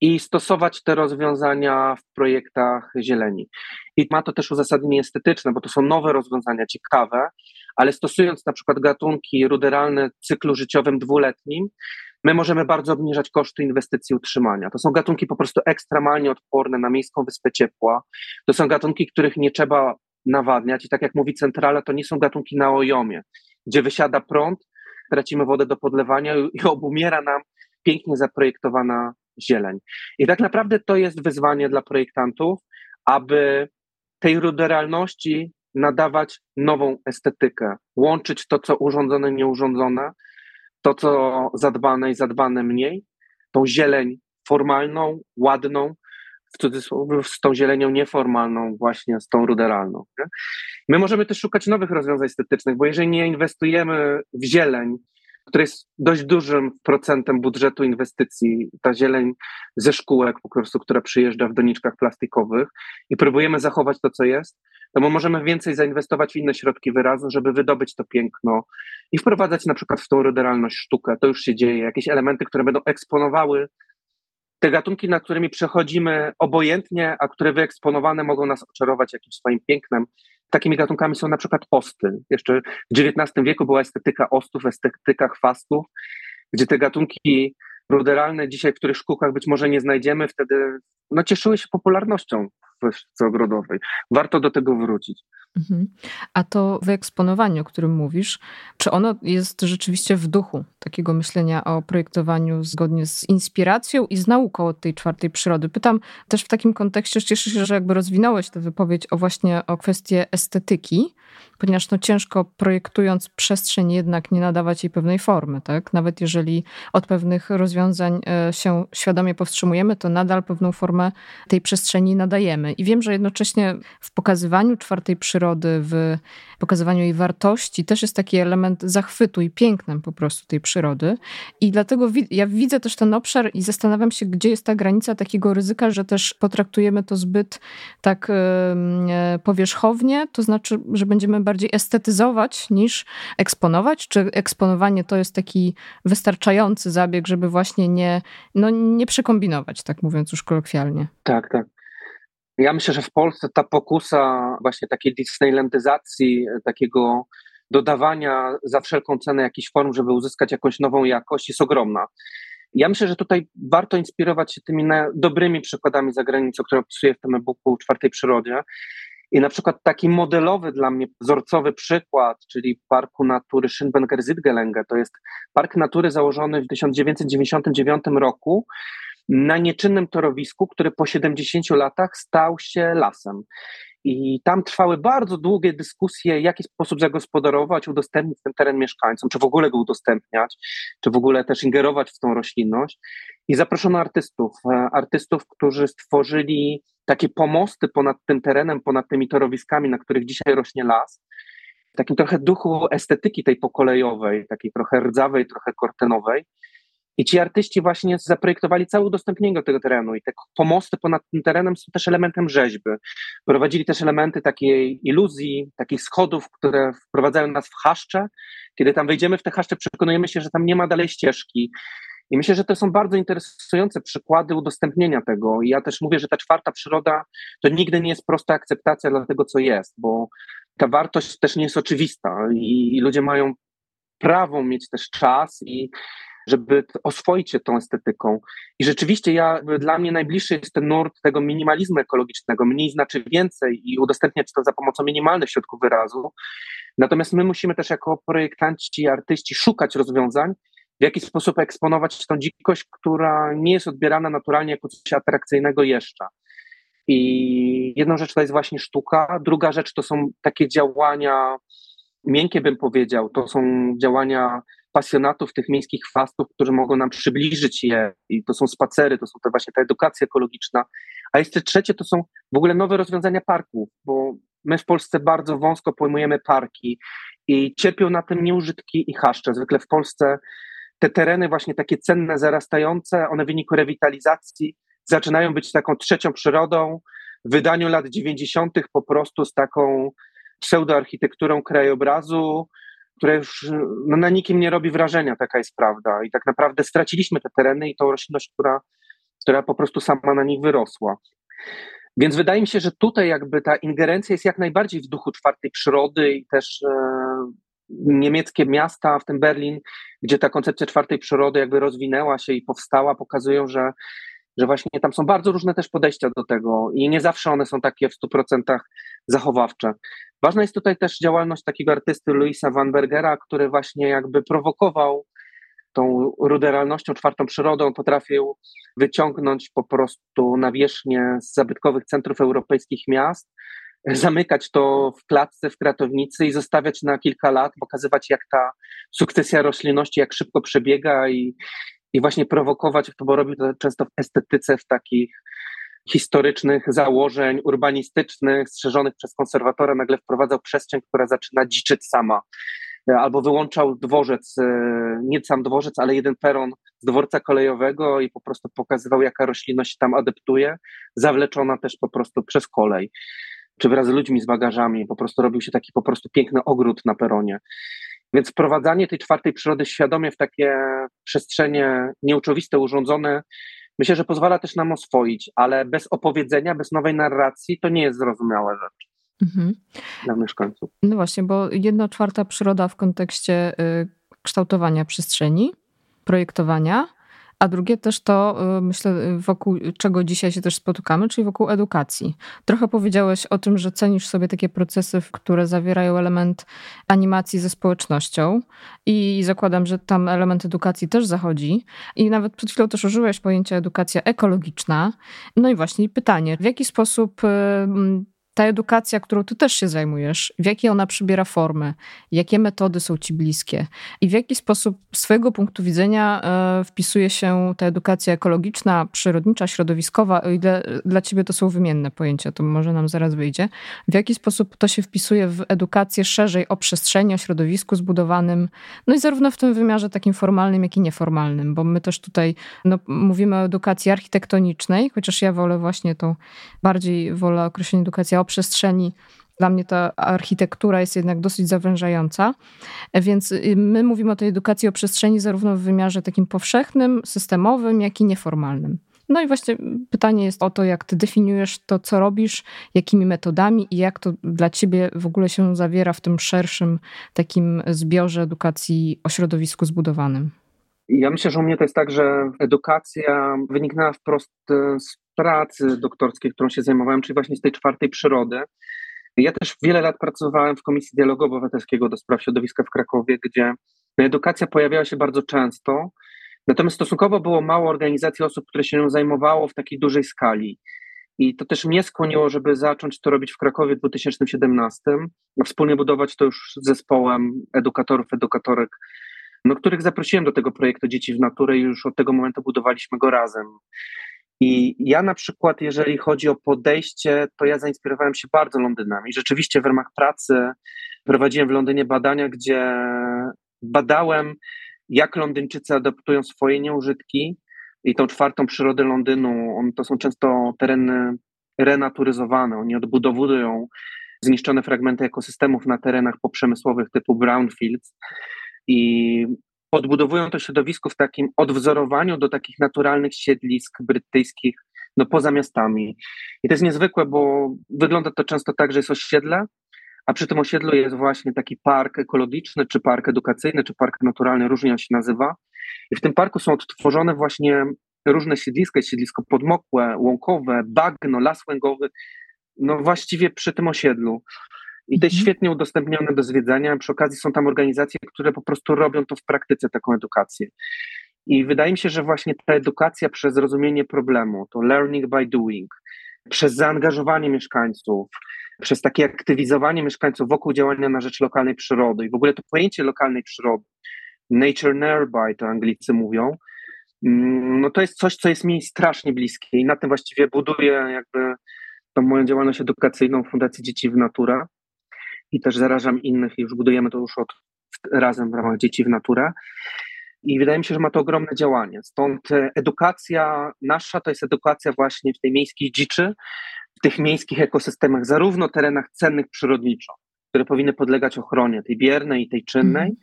i stosować te rozwiązania w projektach zieleni. I ma to też uzasadnienie estetyczne, bo to są nowe rozwiązania, ciekawe, ale stosując na przykład gatunki ruderalne w cyklu życiowym dwuletnim, my możemy bardzo obniżać koszty inwestycji utrzymania. To są gatunki po prostu ekstremalnie odporne na miejską wyspę ciepła. To są gatunki, których nie trzeba nawadniać i tak jak mówi centrala, to nie są gatunki na ojomie, gdzie wysiada prąd, tracimy wodę do podlewania i obumiera nam pięknie zaprojektowana zieleń. I tak naprawdę to jest wyzwanie dla projektantów, aby tej ruderalności nadawać nową estetykę, łączyć to, co urządzone, nieurządzone, to, co zadbane i zadbane mniej, tą zieleń formalną, ładną, w cudzysłowie z tą zielenią nieformalną, właśnie z tą ruderalną. Nie? My możemy też szukać nowych rozwiązań estetycznych, bo jeżeli nie inwestujemy w zieleń, która jest dość dużym procentem budżetu inwestycji, ta zieleń ze szkółek po prostu, która przyjeżdża w doniczkach plastikowych i próbujemy zachować to, co jest, bo możemy więcej zainwestować w inne środki wyrazu, żeby wydobyć to piękno i wprowadzać na przykład w tą ruderalność sztukę. To już się dzieje. Jakieś elementy, które będą eksponowały te gatunki, nad którymi przechodzimy obojętnie, a które wyeksponowane mogą nas oczarować jakimś swoim pięknem. Takimi gatunkami są na przykład osty. Jeszcze w XIX wieku była estetyka ostów, estetyka chwastów, gdzie te gatunki ruderalne dzisiaj, w których szkółkach być może nie znajdziemy, wtedy no, cieszyły się popularnością w ogrodowej. Warto do tego wrócić. Mhm. A to wyeksponowanie, o którym mówisz, czy ono jest rzeczywiście w duchu takiego myślenia o projektowaniu zgodnie z inspiracją i z nauką od tej czwartej przyrody? Pytam też w takim kontekście, cieszę się, że jakby rozwinąłeś tę wypowiedź o właśnie o kwestię estetyki, ponieważ no ciężko projektując przestrzeń jednak nie nadawać jej pewnej formy, tak? Nawet jeżeli od pewnych rozwiązań e, się świadomie powstrzymujemy, to nadal pewną formę tej przestrzeni nadajemy. I wiem, że jednocześnie w pokazywaniu czwartej przyrody, w pokazywaniu jej wartości też jest taki element zachwytu i pięknem po prostu tej przyrody. I dlatego ja widzę też ten obszar i zastanawiam się, gdzie jest ta granica takiego ryzyka, że też potraktujemy to zbyt tak e, powierzchownie, to znaczy, że będziemy bardziej estetyzować niż eksponować? Czy eksponowanie to jest taki wystarczający zabieg, żeby właśnie nie, no, nie przekombinować, tak mówiąc już kolokwialnie? Tak, tak. Ja myślę, że w Polsce ta pokusa właśnie takiej Disneylandyzacji, takiego dodawania za wszelką cenę jakichś form, żeby uzyskać jakąś nową jakość, jest ogromna. Ja myślę, że tutaj warto inspirować się tymi dobrymi przykładami za granicą, które opisuję w tym e-booku Czwartej Przyrodzie. I na przykład taki modelowy dla mnie, wzorcowy przykład, czyli Parku Natury Schönberger Zitgelenge, to jest park natury założony w 1999 roku na nieczynnym torowisku, który po 70 latach stał się lasem. I tam trwały bardzo długie dyskusje, w jaki sposób zagospodarować, udostępnić ten teren mieszkańcom, czy w ogóle go udostępniać, czy w ogóle też ingerować w tą roślinność. I zaproszono artystów, e, artystów, którzy stworzyli takie pomosty ponad tym terenem, ponad tymi torowiskami, na których dzisiaj rośnie las, w takim trochę duchu estetyki tej pokolejowej, takiej trochę rdzawej, trochę kortenowej. I ci artyści właśnie zaprojektowali całe udostępnienie tego terenu i te pomosty ponad tym terenem są też elementem rzeźby. Prowadzili też elementy takiej iluzji, takich schodów, które wprowadzają nas w chaszcze. Kiedy tam wejdziemy w te chaszcze, przekonujemy się, że tam nie ma dalej ścieżki. I myślę, że to są bardzo interesujące przykłady udostępnienia tego. I ja też mówię, że ta czwarta przyroda to nigdy nie jest prosta akceptacja dla tego, co jest, bo ta wartość też nie jest oczywista i ludzie mają prawo mieć też czas i żeby oswoić się tą estetyką. I rzeczywiście ja, dla mnie najbliższy jest ten nurt tego minimalizmu ekologicznego. Mniej znaczy więcej i udostępniać to za pomocą minimalnych środków wyrazu. Natomiast my musimy też jako projektanci artyści szukać rozwiązań, w jaki sposób eksponować tą dzikość, która nie jest odbierana naturalnie jako coś atrakcyjnego jeszcze. I jedną rzecz to jest właśnie sztuka, druga rzecz to są takie działania miękkie, bym powiedział, to są działania pasjonatów tych miejskich chwastów, którzy mogą nam przybliżyć je i to są spacery, to są to właśnie ta edukacja ekologiczna, a jeszcze trzecie to są w ogóle nowe rozwiązania parków, bo my w Polsce bardzo wąsko pojmujemy parki i cierpią na tym nieużytki i chaszcze. Zwykle w Polsce te tereny właśnie takie cenne, zarastające, one w wyniku rewitalizacji zaczynają być taką trzecią przyrodą. W wydaniu lat 90. po prostu z taką pseudoarchitekturą krajobrazu, która już no, na nikim nie robi wrażenia, taka jest prawda. I tak naprawdę straciliśmy te tereny i tą roślinność, która, która po prostu sama na nich wyrosła. Więc wydaje mi się, że tutaj jakby ta ingerencja jest jak najbardziej w duchu czwartej przyrody i też e, niemieckie miasta, w tym Berlin, gdzie ta koncepcja czwartej przyrody jakby rozwinęła się i powstała, pokazują, że, że właśnie tam są bardzo różne też podejścia do tego i nie zawsze one są takie w 100% zachowawcze. Ważna jest tutaj też działalność takiego artysty Luisa Van Bergera, który właśnie jakby prowokował tą ruderalnością, czwartą przyrodą, potrafił wyciągnąć po prostu nawierzchnię z zabytkowych centrów europejskich miast zamykać to w klatce, w kratownicy i zostawiać na kilka lat, pokazywać jak ta sukcesja roślinności, jak szybko przebiega i, i właśnie prowokować, bo robił to często w estetyce, w takich historycznych założeń urbanistycznych, strzeżonych przez konserwatora, nagle wprowadzał przestrzeń, która zaczyna dziczyć sama. Albo wyłączał dworzec, e, nie sam dworzec, ale jeden peron z dworca kolejowego i po prostu pokazywał, jaka roślinność tam adaptuje, zawleczona też po prostu przez kolej, czy wraz z ludźmi z bagażami. Po prostu robił się taki po prostu piękny ogród na peronie. Więc wprowadzanie tej czwartej przyrody świadomie w takie przestrzenie nieuczowiste, urządzone, myślę, że pozwala też nam oswoić, ale bez opowiedzenia, bez nowej narracji to nie jest zrozumiała rzecz. Mhm. Dla mieszkańców. No właśnie, bo jedna czwarta przyroda w kontekście y, kształtowania przestrzeni, projektowania, a drugie też to, y, myślę, wokół czego dzisiaj się też spotykamy, czyli wokół edukacji. Trochę powiedziałeś o tym, że cenisz sobie takie procesy, które zawierają element animacji ze społecznością i zakładam, że tam element edukacji też zachodzi. I nawet przed chwilą też użyłeś pojęcia edukacja ekologiczna. No i właśnie pytanie, w jaki sposób y, ta edukacja, którą ty też się zajmujesz, w jakiej ona przybiera formę, jakie metody są ci bliskie i w jaki sposób z twojego punktu widzenia e, wpisuje się ta edukacja ekologiczna, przyrodnicza, środowiskowa, o ile dla ciebie to są wymienne pojęcia, to może nam zaraz wyjdzie. W jaki sposób to się wpisuje w edukację szerzej o przestrzeni, o środowisku zbudowanym, no i zarówno w tym wymiarze takim formalnym, jak i nieformalnym, bo my też tutaj no, mówimy o edukacji architektonicznej, chociaż ja wolę właśnie to, bardziej wolę określenie edukacja przestrzeni. Dla mnie ta architektura jest jednak dosyć zawężająca, więc y, my mówimy o tej edukacji o przestrzeni zarówno w wymiarze takim powszechnym, systemowym, jak i nieformalnym. No i właśnie pytanie jest o to, jak ty definiujesz to, co robisz, jakimi metodami i jak to dla ciebie w ogóle się zawiera w tym szerszym takim zbiorze edukacji o środowisku zbudowanym. Ja myślę, że u mnie to jest tak, że edukacja wyniknęła wprost e, z pracy doktorskiej, którą się zajmowałem, czyli właśnie z tej czwartej przyrody. Ja też wiele lat pracowałem w Komisji Dialogu Obywatelskiego do spraw środowiska w Krakowie, gdzie edukacja pojawiała się bardzo często, natomiast stosunkowo było mało organizacji osób, które się nią zajmowało w takiej dużej skali. I to też mnie skłoniło, żeby zacząć to robić w Krakowie w 2017, a wspólnie budować to już z zespołem edukatorów, edukatorek, no, których zaprosiłem do tego projektu Dzieci w Naturę i już od tego momentu budowaliśmy go razem. I ja na przykład, jeżeli chodzi o podejście, to ja zainspirowałem się bardzo Londynem i rzeczywiście w ramach pracy prowadziłem w Londynie badania, gdzie badałem, jak Londyńczycy adaptują swoje nieużytki i tą czwartą przyrodę Londynu. On, to są często tereny renaturyzowane, oni odbudowują zniszczone fragmenty ekosystemów na terenach poprzemysłowych typu brownfields i odbudowują to środowisko w takim odwzorowaniu do takich naturalnych siedlisk brytyjskich, no poza miastami. I to jest niezwykłe, bo wygląda to często tak, że jest osiedle, a przy tym osiedlu jest właśnie taki park ekologiczny, czy park edukacyjny, czy park naturalny, różnie on się nazywa. I w tym parku są odtworzone właśnie różne siedliska, siedlisko podmokłe, łąkowe, bagno, las łęgowy, no właściwie przy tym osiedlu. I jest mhm. świetnie udostępnione do zwiedzania. Przy okazji są tam organizacje, które po prostu robią to w praktyce, taką edukację. I wydaje mi się, że właśnie ta edukacja przez zrozumienie problemu, to learning by doing, przez zaangażowanie mieszkańców, przez takie aktywizowanie mieszkańców wokół działania na rzecz lokalnej przyrody i w ogóle to pojęcie lokalnej przyrody, nature nearby to Anglicy mówią, mm, no to jest coś, co jest mi strasznie bliskie i na tym właściwie buduję jakby tą moją działalność edukacyjną Fundacji Dzieci w Natura i też zarażam innych i już budujemy to już od razem w ramach Dzieci w Naturę. I wydaje mi się, że ma to ogromne działanie. Stąd e, edukacja nasza to jest edukacja właśnie w tej miejskiej dziczy, w tych miejskich ekosystemach, zarówno terenach cennych przyrodniczo, które powinny podlegać ochronie, tej biernej i tej czynnej, mm.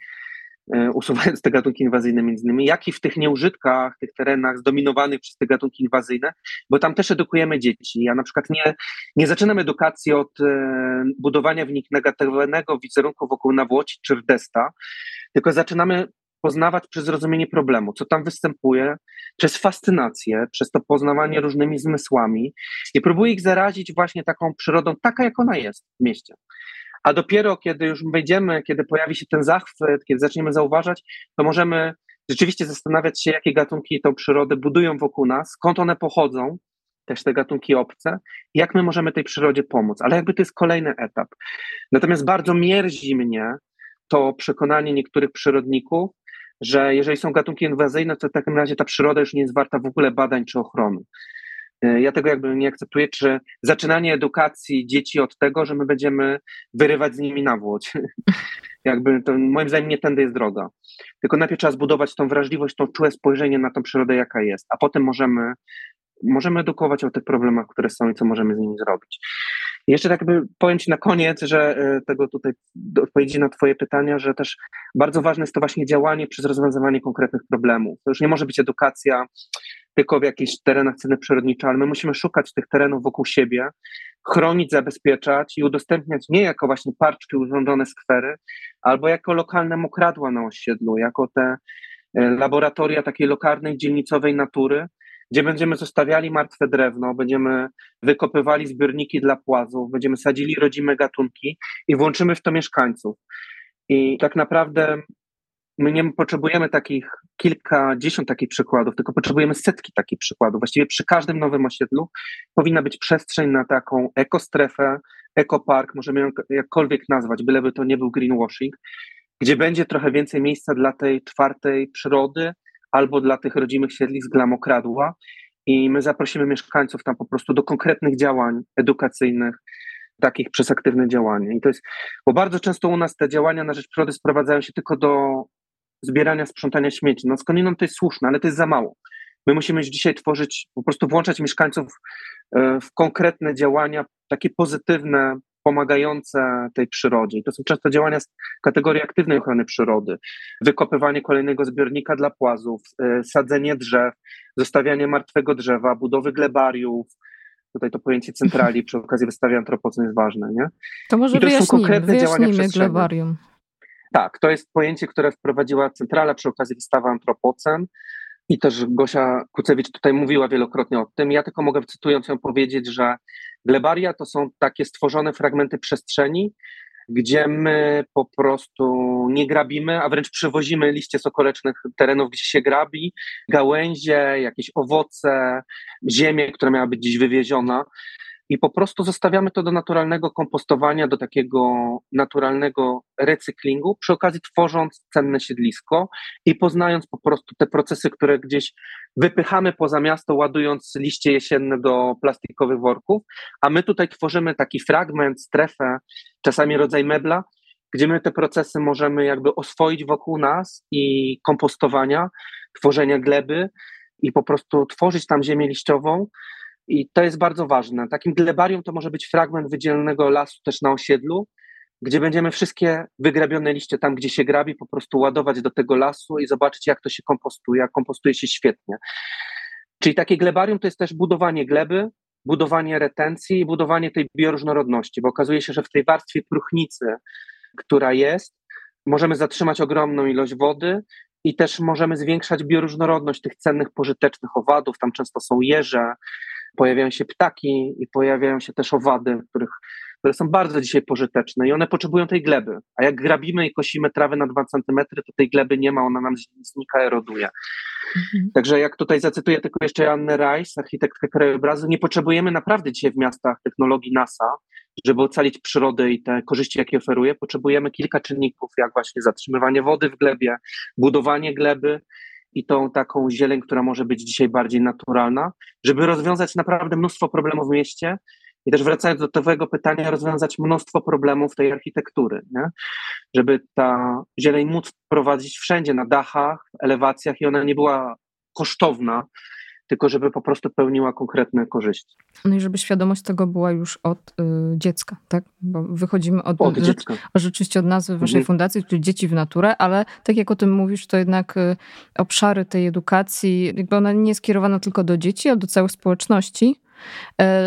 E, usuwając te gatunki inwazyjne między innymi, jak i w tych nieużytkach, tych terenach zdominowanych przez te gatunki inwazyjne, bo tam też edukujemy dzieci. Ja na przykład nie, nie zaczynam edukacji od e, budowania w nich negatywnego wizerunku wokół nawłoci czy rdesta, tylko zaczynamy poznawać przez zrozumienie problemu, co tam występuje, przez fascynację, przez to poznawanie różnymi zmysłami i próbuję ich zarazić właśnie taką przyrodą, taka jak ona jest w mieście a dopiero kiedy już wejdziemy, kiedy pojawi się ten zachwyt, kiedy zaczniemy zauważać, to możemy rzeczywiście zastanawiać się, jakie gatunki tą przyrodę budują wokół nas, skąd one pochodzą, też te gatunki obce, jak my możemy tej przyrodzie pomóc. Ale jakby to jest kolejny etap. Natomiast bardzo mierzi mnie to przekonanie niektórych przyrodników, że jeżeli są gatunki inwazyjne, to w takim razie ta przyroda już nie jest warta w ogóle badań czy ochrony. E, ja tego jakby nie akceptuję, czy zaczynanie edukacji dzieci od tego, że my będziemy wyrywać z nimi nawłoć. jakby to moim zdaniem nie tędy jest droga. Tylko najpierw trzeba zbudować tą wrażliwość, tą czułe spojrzenie na tą przyrodę, jaka jest, a potem możemy, możemy edukować o tych problemach, które są i co możemy z nimi zrobić. Jeszcze tak by powiem Ci na koniec, że e, tego tutaj odpowiedzi na Twoje pytania, że też bardzo ważne jest to właśnie działanie przez rozwiązywanie konkretnych problemów. To już nie może być edukacja tylko w jakichś terenach ceny przyrodnicze, ale my musimy szukać tych terenów wokół siebie, chronić, zabezpieczać i udostępniać nie jako właśnie parczki urządzone skwery, albo jako lokalne mokradła na osiedlu, jako te e, laboratoria takiej lokalnej, dzielnicowej natury, gdzie będziemy zostawiali martwe drewno, będziemy wykopywali zbiorniki dla płazów, będziemy sadzili rodzime gatunki i włączymy w to mieszkańców. I tak naprawdę my nie potrzebujemy takich kilkadziesiąt takich przykładów, tylko potrzebujemy setki takich przykładów. Właściwie przy każdym nowym osiedlu powinna być przestrzeń na taką ekostrefę, ekopark, możemy ją jakkolwiek nazwać, byleby to nie był greenwashing, gdzie będzie trochę więcej miejsca dla tej czwartej przyrody albo dla tych rodzimych siedlisk, dla mokradła i my zaprosimy mieszkańców tam po prostu do konkretnych działań edukacyjnych, takich przez aktywne działanie. I to jest, bo bardzo często u nas te działania na rzecz przyrody sprowadzają się tylko do zbierania, sprzątania śmieci. No skądinąd to jest słuszne, ale to jest za mało. My musimy już dzisiaj tworzyć, po prostu włączać mieszkańców e, w konkretne działania, takie pozytywne, pomagające tej przyrodzie. I to są często działania z kategorii aktywnej ochrony przyrody. Wykopywanie kolejnego zbiornika dla płazów, e, sadzenie drzew, zostawianie martwego drzewa, budowy glebariów, tutaj to pojęcie centrali przy okazji wystawy antropocen jest ważne, nie? To może I to są konkretne działania glebarium. Tak, to jest pojęcie, które wprowadziła centrala przy okazji wystawy antropocen i też Gosia Kucewicz tutaj mówiła wielokrotnie o tym. Ja tylko mogę cytując ją powiedzieć, że glebaria to są takie stworzone fragmenty przestrzeni, gdzie my po prostu nie grabimy, a wręcz przywozimy liście sokolecznych terenów, gdzie się grabi, gałęzie, jakieś owoce, ziemię, która miała być dziś wywieziona i po prostu zostawiamy to do naturalnego kompostowania, do takiego naturalnego recyklingu, przy okazji tworząc cenne siedlisko i poznając po prostu te procesy, które gdzieś wypychamy poza miasto, ładując liście jesienne do plastikowych worków, a my tutaj tworzymy taki fragment, strefę, czasami rodzaj mebla, gdzie my te procesy możemy jakby oswoić wokół nas i kompostowania, tworzenia gleby i po prostu tworzyć tam ziemię liściową, i to jest bardzo ważne. Takim glebarium to może być fragment wydzielonego lasu też na osiedlu, gdzie będziemy wszystkie wygrabione liście tam, gdzie się grabi, po prostu ładować do tego lasu i zobaczyć, jak to się kompostuje, a kompostuje się świetnie. Czyli takie glebarium to jest też budowanie gleby, budowanie retencji i budowanie tej bioróżnorodności, bo okazuje się, że w tej warstwie próchnicy, która jest, możemy zatrzymać ogromną ilość wody i też możemy zwiększać bioróżnorodność tych cennych, pożytecznych owadów. Tam często są jeże, pojawiają się ptaki i pojawiają się też owady, których, które są bardzo dzisiaj pożyteczne i one potrzebują tej gleby. A jak grabimy i kosimy trawę na dwa centymetry, to tej gleby nie ma, ona nam znika, eroduje. Mhm. Także jak tutaj zacytuję tylko jeszcze Annę Rice, architektkę krajobrazu, nie potrzebujemy naprawdę dzisiaj w miastach technologii NASA, żeby ocalić przyrodę i te korzyści, jakie oferuje. Potrzebujemy kilka czynników, jak właśnie zatrzymywanie wody w glebie, budowanie gleby, i tą taką zieleń, która może być dzisiaj bardziej naturalna, żeby rozwiązać naprawdę mnóstwo problemów w mieście i też wracając do tego pytania, rozwiązać mnóstwo problemów tej architektury, nie? żeby ta zieleń móc prowadzić wszędzie, na dachach, elewacjach i ona nie była kosztowna, tylko żeby po prostu pełniła konkretne korzyści. No i żeby świadomość tego była już od y, dziecka, tak? Bo wychodzimy od, od dziecka. rzeczywiście od nazwy waszej mhm. fundacji, czyli Dzieci w naturę, ale tak jak o tym mówisz, to jednak y, obszary tej edukacji, jakby ona nie jest skierowana tylko do dzieci, ale do całej społeczności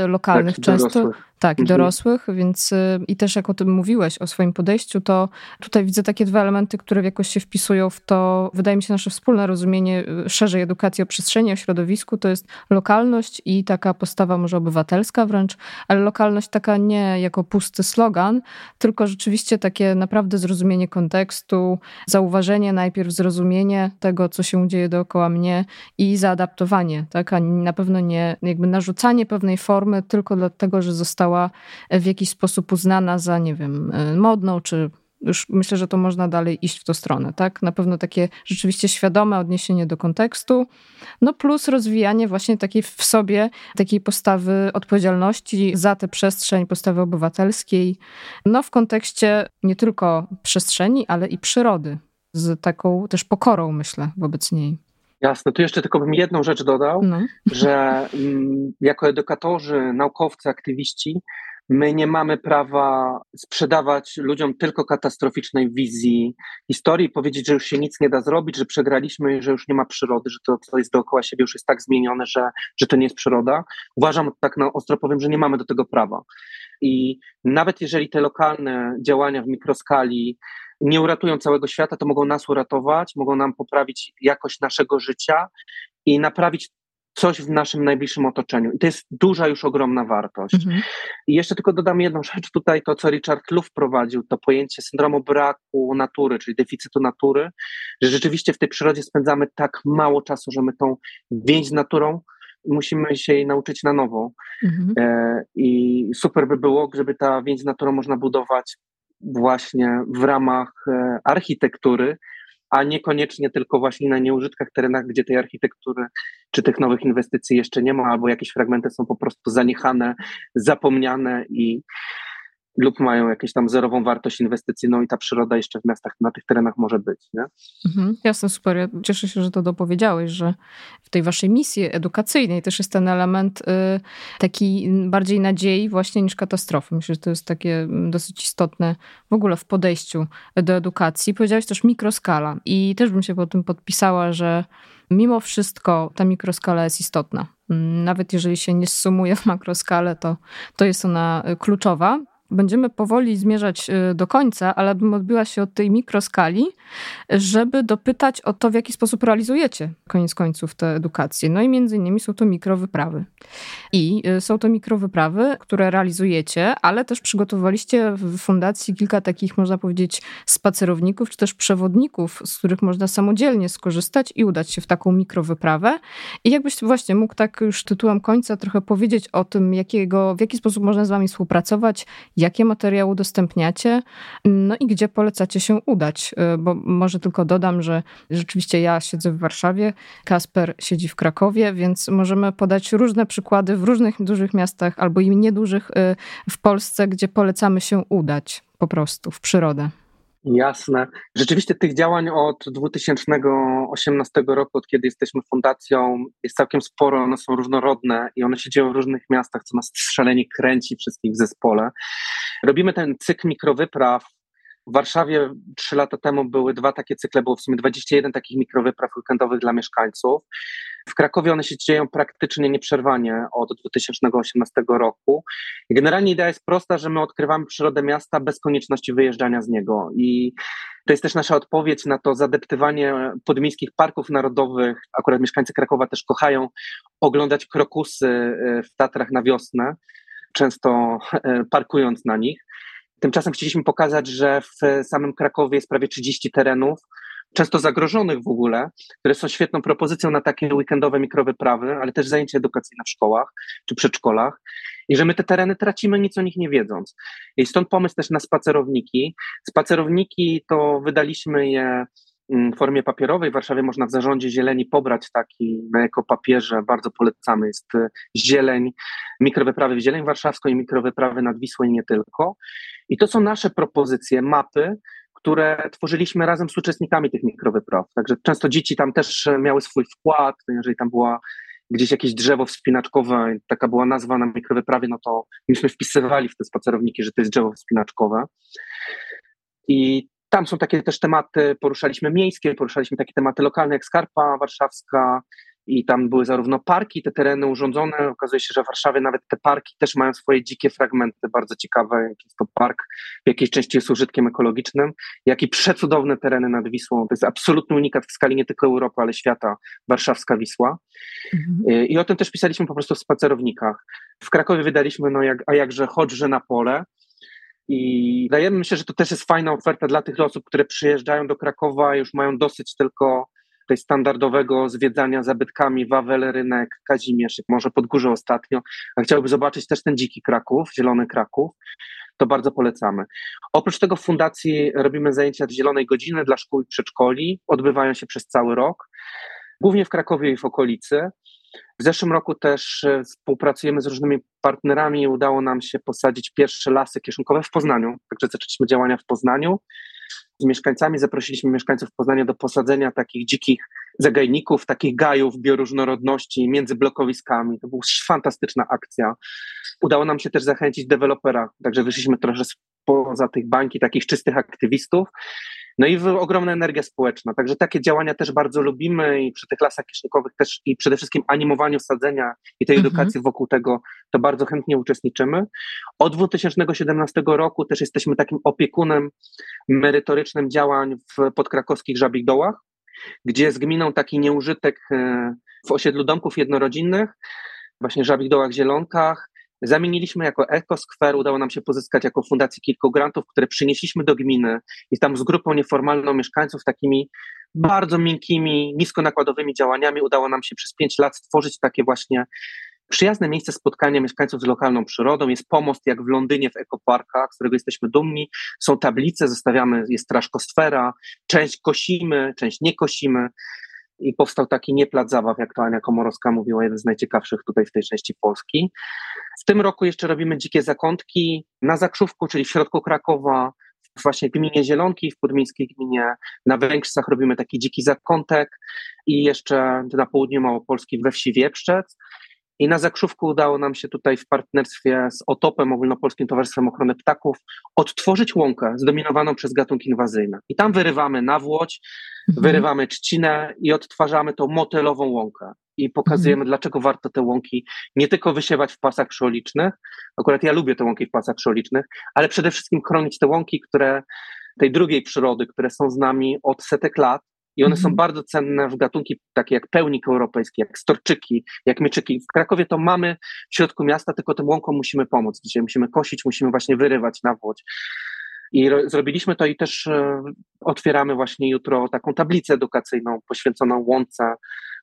y, lokalnych tak, często. Dorosłych. Tak, i mhm. dorosłych, więc y, i też jak o tym mówiłeś, o swoim podejściu, to tutaj widzę takie dwa elementy, które jakoś się wpisują w to, wydaje mi się, nasze wspólne rozumienie y, szerzej edukacji o przestrzeni, o środowisku, to jest lokalność i taka postawa może obywatelska wręcz, ale lokalność taka nie jako pusty slogan, tylko rzeczywiście takie naprawdę zrozumienie kontekstu, zauważenie najpierw, zrozumienie tego, co się dzieje dookoła mnie i zaadaptowanie, tak, a na pewno nie jakby narzucanie pewnej formy tylko dlatego, że została została w jakiś sposób uznana za, nie wiem, modną czy już myślę, że to można dalej iść w tą stronę, tak? Na pewno takie rzeczywiście świadome odniesienie do kontekstu, no plus rozwijanie właśnie takiej w sobie, takiej postawy odpowiedzialności za tę przestrzeń, postawy obywatelskiej, no w kontekście nie tylko przestrzeni, ale i przyrody, z taką też pokorą, myślę, wobec niej. Jasne, tu jeszcze tylko bym jedną rzecz dodał, no. że mm, jako edukatorzy, naukowcy, aktywiści, my nie mamy prawa sprzedawać ludziom tylko katastroficznej wizji historii, powiedzieć, że już się nic nie da zrobić, że przegraliśmy, że już nie ma przyrody, że to, co jest dookoła siebie, już jest tak zmienione, że, że to nie jest przyroda. Uważam, tak na ostro powiem, że nie mamy do tego prawa. I nawet jeżeli te lokalne działania w mikroskali nie uratują całego świata, to mogą nas uratować, mogą nam poprawić jakość naszego życia i naprawić coś w naszym najbliższym otoczeniu. I to jest duża już ogromna wartość. Mhm. I jeszcze tylko dodam jedną rzecz tutaj, to co Richard Luff wprowadził, to pojęcie syndromu braku natury, czyli deficytu natury, że rzeczywiście w tej przyrodzie spędzamy tak mało czasu, że my tą więź z naturą musimy się jej nauczyć na nowo. Mhm. E, I super by było, gdyby ta więź z naturą można budować właśnie w ramach e, architektury, a niekoniecznie tylko właśnie na nieużytkach terenach, gdzie tej architektury czy tych nowych inwestycji jeszcze nie ma, albo jakieś fragmenty są po prostu zaniechane, zapomniane i lub mają jakąś tam zerową wartość inwestycyjną i ta przyroda jeszcze w miastach, na tych terenach może być. Nie? Mhm, jasne, super. Ja cieszę się, że to dopowiedziałeś, że w tej waszej misji edukacyjnej też jest ten element y, taki bardziej nadziei właśnie niż katastrofy. Myślę, że to jest takie mm, dosyć istotne w ogóle w podejściu do edukacji. Powiedziałeś też mikroskala i też bym się po tym podpisała, że mimo wszystko ta mikroskala jest istotna. Mm, nawet jeżeli się nie sumuje w makroskalę, to, to jest ona y, kluczowa. Będziemy powoli zmierzać y, do końca, ale bym odbiła się od tej mikroskali, żeby dopytać o to, w jaki sposób realizujecie koniec końców tę edukację. No i między innymi są to mikrowyprawy. I y, są to mikrowyprawy, które realizujecie, ale też przygotowaliście w fundacji kilka takich, można powiedzieć, spacerowników, czy też przewodników, z których można samodzielnie skorzystać i udać się w taką mikrowyprawę. I jakbyś właśnie mógł tak już tytułem końca trochę powiedzieć o tym, jakiego, w jaki sposób można z wami współpracować, jakie materiały udostępniacie, no i gdzie polecacie się udać. Y, bo może tylko dodam, że rzeczywiście ja siedzę w Warszawie, Kasper siedzi w Krakowie, więc możemy podać różne przykłady w różnych dużych miastach albo i niedużych y, w Polsce, gdzie polecamy się udać po prostu w przyrodę. Jasne. Rzeczywiście tych działań od 2018 roku, od kiedy jesteśmy fundacją, jest całkiem sporo, one są różnorodne i one się dzieją w różnych miastach, co nas szalenie kręci wszystkich w zespole. Robimy ten cykl mikrowypraw. W Warszawie trzy lata temu były dwa takie cykle, było w sumie 21 takich mikrowypraw weekendowych dla mieszkańców. W Krakowie one się dzieją praktycznie nieprzerwanie od 2018 roku. Generalnie idea jest prosta, że my odkrywamy przyrodę miasta bez konieczności wyjeżdżania z niego. I to jest też nasza odpowiedź na to zadeptywanie podmiejskich parków narodowych. Akurat mieszkańcy Krakowa też kochają oglądać krokusy e, w Tatrach na wiosnę, często e, parkując na nich. Tymczasem chcieliśmy pokazać, że w samym Krakowie jest prawie 30 terenów, często zagrożonych w ogóle, które są świetną propozycją na takie weekendowe mikrowyprawy, ale też zajęcia edukacyjne w szkołach czy przedszkolach. I że my te tereny tracimy nic o nich nie wiedząc. I stąd pomysł też na spacerowniki. Spacerowniki to wydaliśmy je formie papierowej. W Warszawie można w zarządzie zieleni pobrać taki na ekopapierze, bardzo polecamy, jest y, zieleń, mikrowyprawy w zieleń warszawską i mikrowyprawy nad Wisłą i nie tylko. I to są nasze propozycje, mapy, które tworzyliśmy razem z uczestnikami tych mikrowypraw. Także często dzieci tam też miały swój wkład, jeżeli tam była gdzieś jakieś drzewo wspinaczkowe, taka była nazwa na mikrowyprawie, no to myśmy wpisywali w te spacerowniki, że to jest drzewo wspinaczkowe. I tam są takie też tematy, poruszaliśmy miejskie, poruszaliśmy takie tematy lokalne, jak Skarpa Warszawska, i tam były zarówno parki, te tereny urządzone. Okazuje się, że w Warszawie nawet te parki też mają swoje dzikie fragmenty, bardzo ciekawe. Jak jest to park w jakiejś części jest użytkiem ekologicznym, jak i przecudowne tereny nad Wisłą. To jest absolutny unikat w skali nie tylko Europy, ale świata, warszawska Wisła. Mhm. I o tym też pisaliśmy po prostu w spacerownikach. W Krakowie wydaliśmy, no jak, a jakże chodźże na pole. I dajemy, myślę, że to też jest fajna oferta dla tych osób, które przyjeżdżają do Krakowa, już mają dosyć tylko tej standardowego zwiedzania zabytkami Wawel, Rynek, Kazimierz, może Podgórze ostatnio, a chciałby zobaczyć też ten dziki Kraków, zielony Kraków, to bardzo polecamy. Oprócz tego w fundacji robimy zajęcia zielonej godziny dla szkół i przedszkoli, odbywają się przez cały rok, głównie w Krakowie i w okolicy. W zeszłym roku też e, współpracujemy z różnymi partnerami i udało nam się posadzić pierwsze lasy kieszonkowe w Poznaniu. Także zaczęliśmy działania w Poznaniu. Z mieszkańcami zaprosiliśmy mieszkańców Poznania do posadzenia takich dzikich zagajników, takich gajów bioróżnorodności między blokowiskami. To była fantastyczna akcja. Udało nam się też zachęcić dewelopera, także wyszliśmy trochę poza tych bańki takich czystych aktywistów no i ogromna energia społeczna. Także takie działania też bardzo lubimy i przy tych lasach kiesznikowych też i przede wszystkim animowaniu sadzenia i tej mhm. edukacji wokół tego to bardzo chętnie uczestniczymy. Od 2017 roku też jesteśmy takim opiekunem merytorycznym działań w podkrakowskich Żabich Dołach, gdzie z gminą taki nieużytek e, w osiedlu domków jednorodzinnych, właśnie Żabich Dołach Zielonkach, Zamieniliśmy jako EcoSquare, udało nam się pozyskać jako fundacji kilku grantów, które przynieśliśmy do gminy i tam z grupą nieformalną mieszkańców, takimi bardzo miękkimi, niskonakładowymi działaniami udało nam się przez pięć lat stworzyć takie właśnie przyjazne miejsce spotkania mieszkańców z lokalną przyrodą. Jest pomost jak w Londynie w ekoparkach, z którego jesteśmy dumni. Są tablice, zostawiamy, jest straż kosfera, część kosimy, część nie kosimy i powstał taki nie plac zabaw, jak to Ania Komorowska mówiła, jeden z najciekawszych tutaj w tej części Polski. W tym roku jeszcze robimy dzikie zakątki na Zakrzówku, czyli w środku Krakowa, właśnie w gminie Zielonki, w podmiejskiej gminie na Węgrzech robimy taki dziki zakątek i jeszcze na południu Małopolski we wsi Wieprzec. I na Zakrzówku udało nam się tutaj w partnerstwie z OTOP-em, Ogólnopolskim Towarzystwem Ochrony Ptaków, odtworzyć łąkę zdominowaną przez gatunki inwazyjne. I tam wyrywamy nawłoć, mhm. wyrywamy trzcinę i odtwarzamy tą motelową łąkę. I pokazujemy, mhm. dlaczego warto te łąki nie tylko wysiewać w pasach szołolicznych, akurat ja lubię te łąki w pasach szołolicznych, ale przede wszystkim chronić te łąki, które tej drugiej przyrody, które są z nami od setek lat, i one są mhm. bardzo cenne w gatunki takie jak pełnik europejski, jak storczyki, jak mieczyki. W Krakowie to mamy w środku miasta, tylko tym łąkom musimy pomóc. Dzisiaj musimy kosić, musimy właśnie wyrywać na włodź. I zrobiliśmy to i też e, otwieramy właśnie jutro taką tablicę edukacyjną poświęconą łące,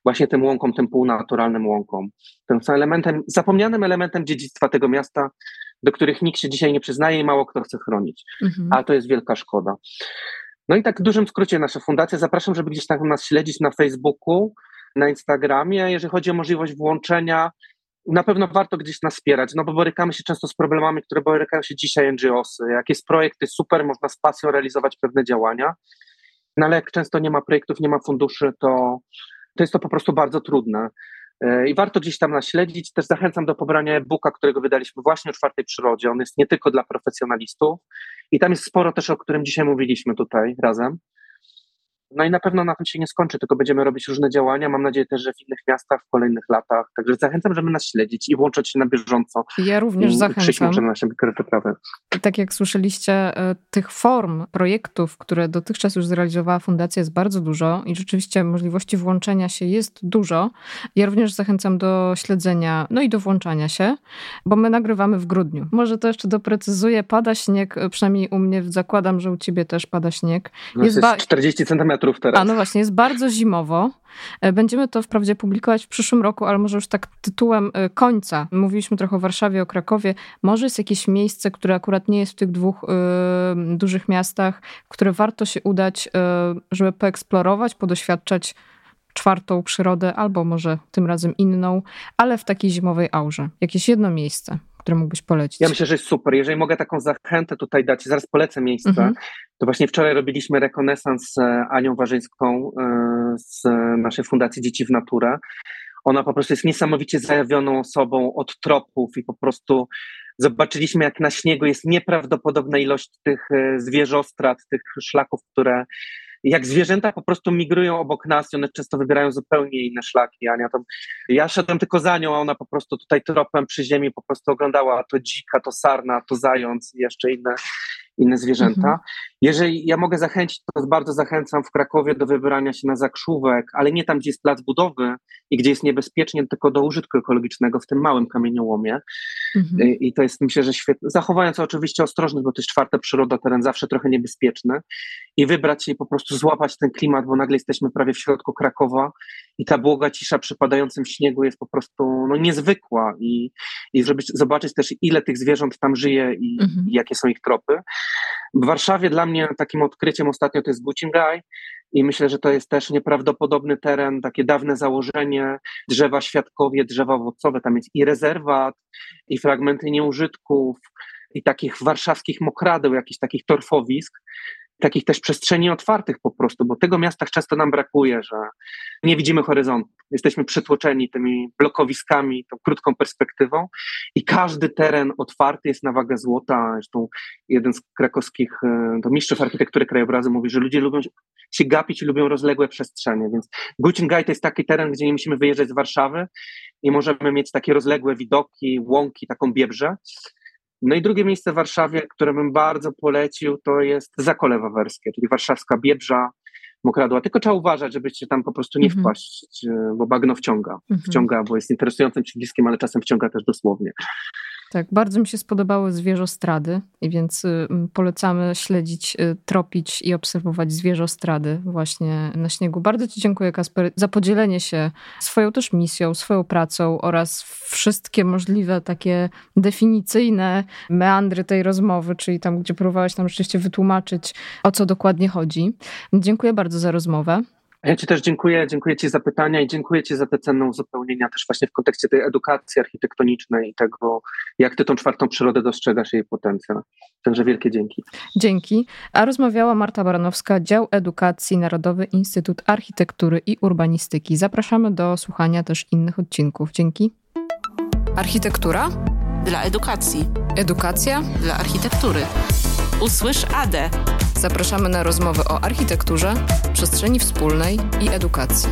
właśnie tym łąkom, tym półnaturalnym łąkom. Tym są elementem, zapomnianym elementem dziedzictwa tego miasta, do których nikt się dzisiaj nie przyznaje i mało kto chce chronić. Mhm. A to jest wielka szkoda. No i tak w dużym skrócie nasza fundacja. Zapraszam, żeby gdzieś tam nas śledzić na Facebooku, na Instagramie. Jeżeli chodzi o możliwość włączenia, na pewno warto gdzieś nas wspierać, no bo borykamy się często z problemami, które borykają się dzisiaj NGOsy. Jak jest projekt, jest super, można z pasją realizować pewne działania, no ale jak często nie ma projektów, nie ma funduszy, to, to jest to po prostu bardzo trudne. E, I warto gdzieś tam nas śledzić. Też zachęcam do pobrania e-booka, którego wydaliśmy właśnie o czwartej przyrodzie. On jest nie tylko dla profesjonalistów i tam jest sporo też, o którym dzisiaj mówiliśmy tutaj razem. No i na pewno na tym się nie skończy, tylko będziemy robić różne działania. Mam nadzieję też, że w innych miastach w kolejnych latach. Także zachęcam, żeby nas śledzić i włączać się na bieżąco. Ja również zachęcam. na. Tak jak słyszeliście, e, tych form, projektów, które dotychczas już zrealizowała Fundacja jest bardzo dużo i rzeczywiście możliwości włączenia się jest dużo. Ja również zachęcam do śledzenia, no i do włączania się, bo my nagrywamy w grudniu. Może to jeszcze doprecyzuję, pada śnieg, e, przynajmniej u mnie, zakładam, że u ciebie też pada śnieg. No jest, jest 40 centymetrów metrów teraz. A no właśnie, jest bardzo zimowo. E, będziemy to wprawdzie publikować w przyszłym roku, ale może już tak tytułem e, końca. Mówiliśmy trochę o Warszawie, o Krakowie. Może jest jakieś miejsce, które akurat nie jest w tych dwóch y, dużych miastach, które warto się udać, y, żeby poeksplorować, podoświadczać czwartą przyrodę, albo może tym razem inną, ale w takiej zimowej aurze. Jakieś jedno miejsce które mógłbyś polecić? Ja myślę, że jest super. Jeżeli mogę taką zachętę tutaj dać, zaraz polecę miejsce, mhm. to właśnie wczoraj robiliśmy rekonesans z Anią Warzyńską e, z naszej Fundacji Dzieci w Naturę. Ona po prostu jest niesamowicie zajawioną osobą od tropów i po prostu zobaczyliśmy, jak na śniegu jest nieprawdopodobna ilość tych e, zwierzostrat, tych szlaków, które jak zwierzęta po prostu migrują obok nas i one często wybierają zupełnie inne szlaki. Ania, ja szedłem tylko za nią, a ona po prostu tutaj tropem przy ziemi po prostu oglądała to dzika, to sarna, to zając i jeszcze inne, inne zwierzęta. Mhm. Jeżeli ja mogę zachęcić, to bardzo zachęcam w Krakowie do wybrania się na zakrzówek, ale nie tam, gdzie jest plac budowy i gdzie jest niebezpiecznie, tylko do użytku ekologicznego w tym małym kamieniołomie. Mhm. I to jest, myślę, że świetne. Zachowając oczywiście ostrożność, bo to jest czwarta przyroda, teren zawsze trochę niebezpieczny i wybrać się i po prostu złapać ten klimat, bo nagle jesteśmy prawie w środku Krakowa i ta błoga cisza przy padającym śniegu jest po prostu no, niezwykła i, i żeby zobaczyć też ile tych zwierząt tam żyje i, mhm. i jakie są ich tropy. W Warszawie dla mnie takim odkryciem ostatnio to jest Gucingaj i myślę, że to jest też nieprawdopodobny teren, takie dawne założenie, drzewa świadkowie, drzewa owocowe, tam jest i rezerwat, i fragmenty nieużytków, i takich warszawskich mokradeł, jakichś takich torfowisk, takich też przestrzeni otwartych po prostu, bo tego miastach często nam brakuje, że nie widzimy horyzontu. Jesteśmy przytłoczeni tymi blokowiskami, tą krótką perspektywą i każdy teren otwarty jest na wagę złota. Zresztą jeden z krakowskich e, to mistrzów architektury krajobrazu mówi, że ludzie lubią się gapić i lubią rozległe przestrzenie, więc Gucingaj to jest taki teren, gdzie nie musimy wyjeżdżać z Warszawy i możemy mieć takie rozległe widoki, łąki, taką biebrzę. No i drugie miejsce w Warszawie, które bym bardzo polecił, to jest Zakole Wawerskie, czyli warszawska Biebrza, Mokradła. Tylko trzeba uważać, żebyście tam po prostu nie mhm. wpaść, e, bo bagno wciąga. Mhm. Wciąga, bo jest interesującym przyciskiem, ale czasem wciąga też dosłownie. Tak, bardzo mi się spodobały zwierzostrady, więc y, polecamy śledzić, y, tropić i obserwować zwierzostrady właśnie na śniegu. Bardzo Ci dziękuję, Kasper, za podzielenie się swoją też misją, swoją pracą oraz wszystkie możliwe takie definicyjne meandry tej rozmowy, czyli tam, gdzie próbowałeś nam rzeczywiście wytłumaczyć, o co dokładnie chodzi. Dziękuję bardzo za rozmowę. Ja Ci też dziękuję, dziękuję Ci za pytania i dziękuję Ci za te cenne uzupełnienia też właśnie w kontekście tej edukacji architektonicznej i tego, jak Ty tą czwartą przyrodę dostrzegasz jej potencjał. Także wielkie dzięki. Dzięki. A rozmawiała Marta Baranowska, Dział Edukacji Narodowy Instytut Architektury i Urbanistyki. Zapraszamy do słuchania też innych odcinków. Dzięki. Architektura dla edukacji. Edukacja dla architektury. Usłysz AD. Zapraszamy na rozmowy o architekturze, przestrzeni wspólnej i edukacji.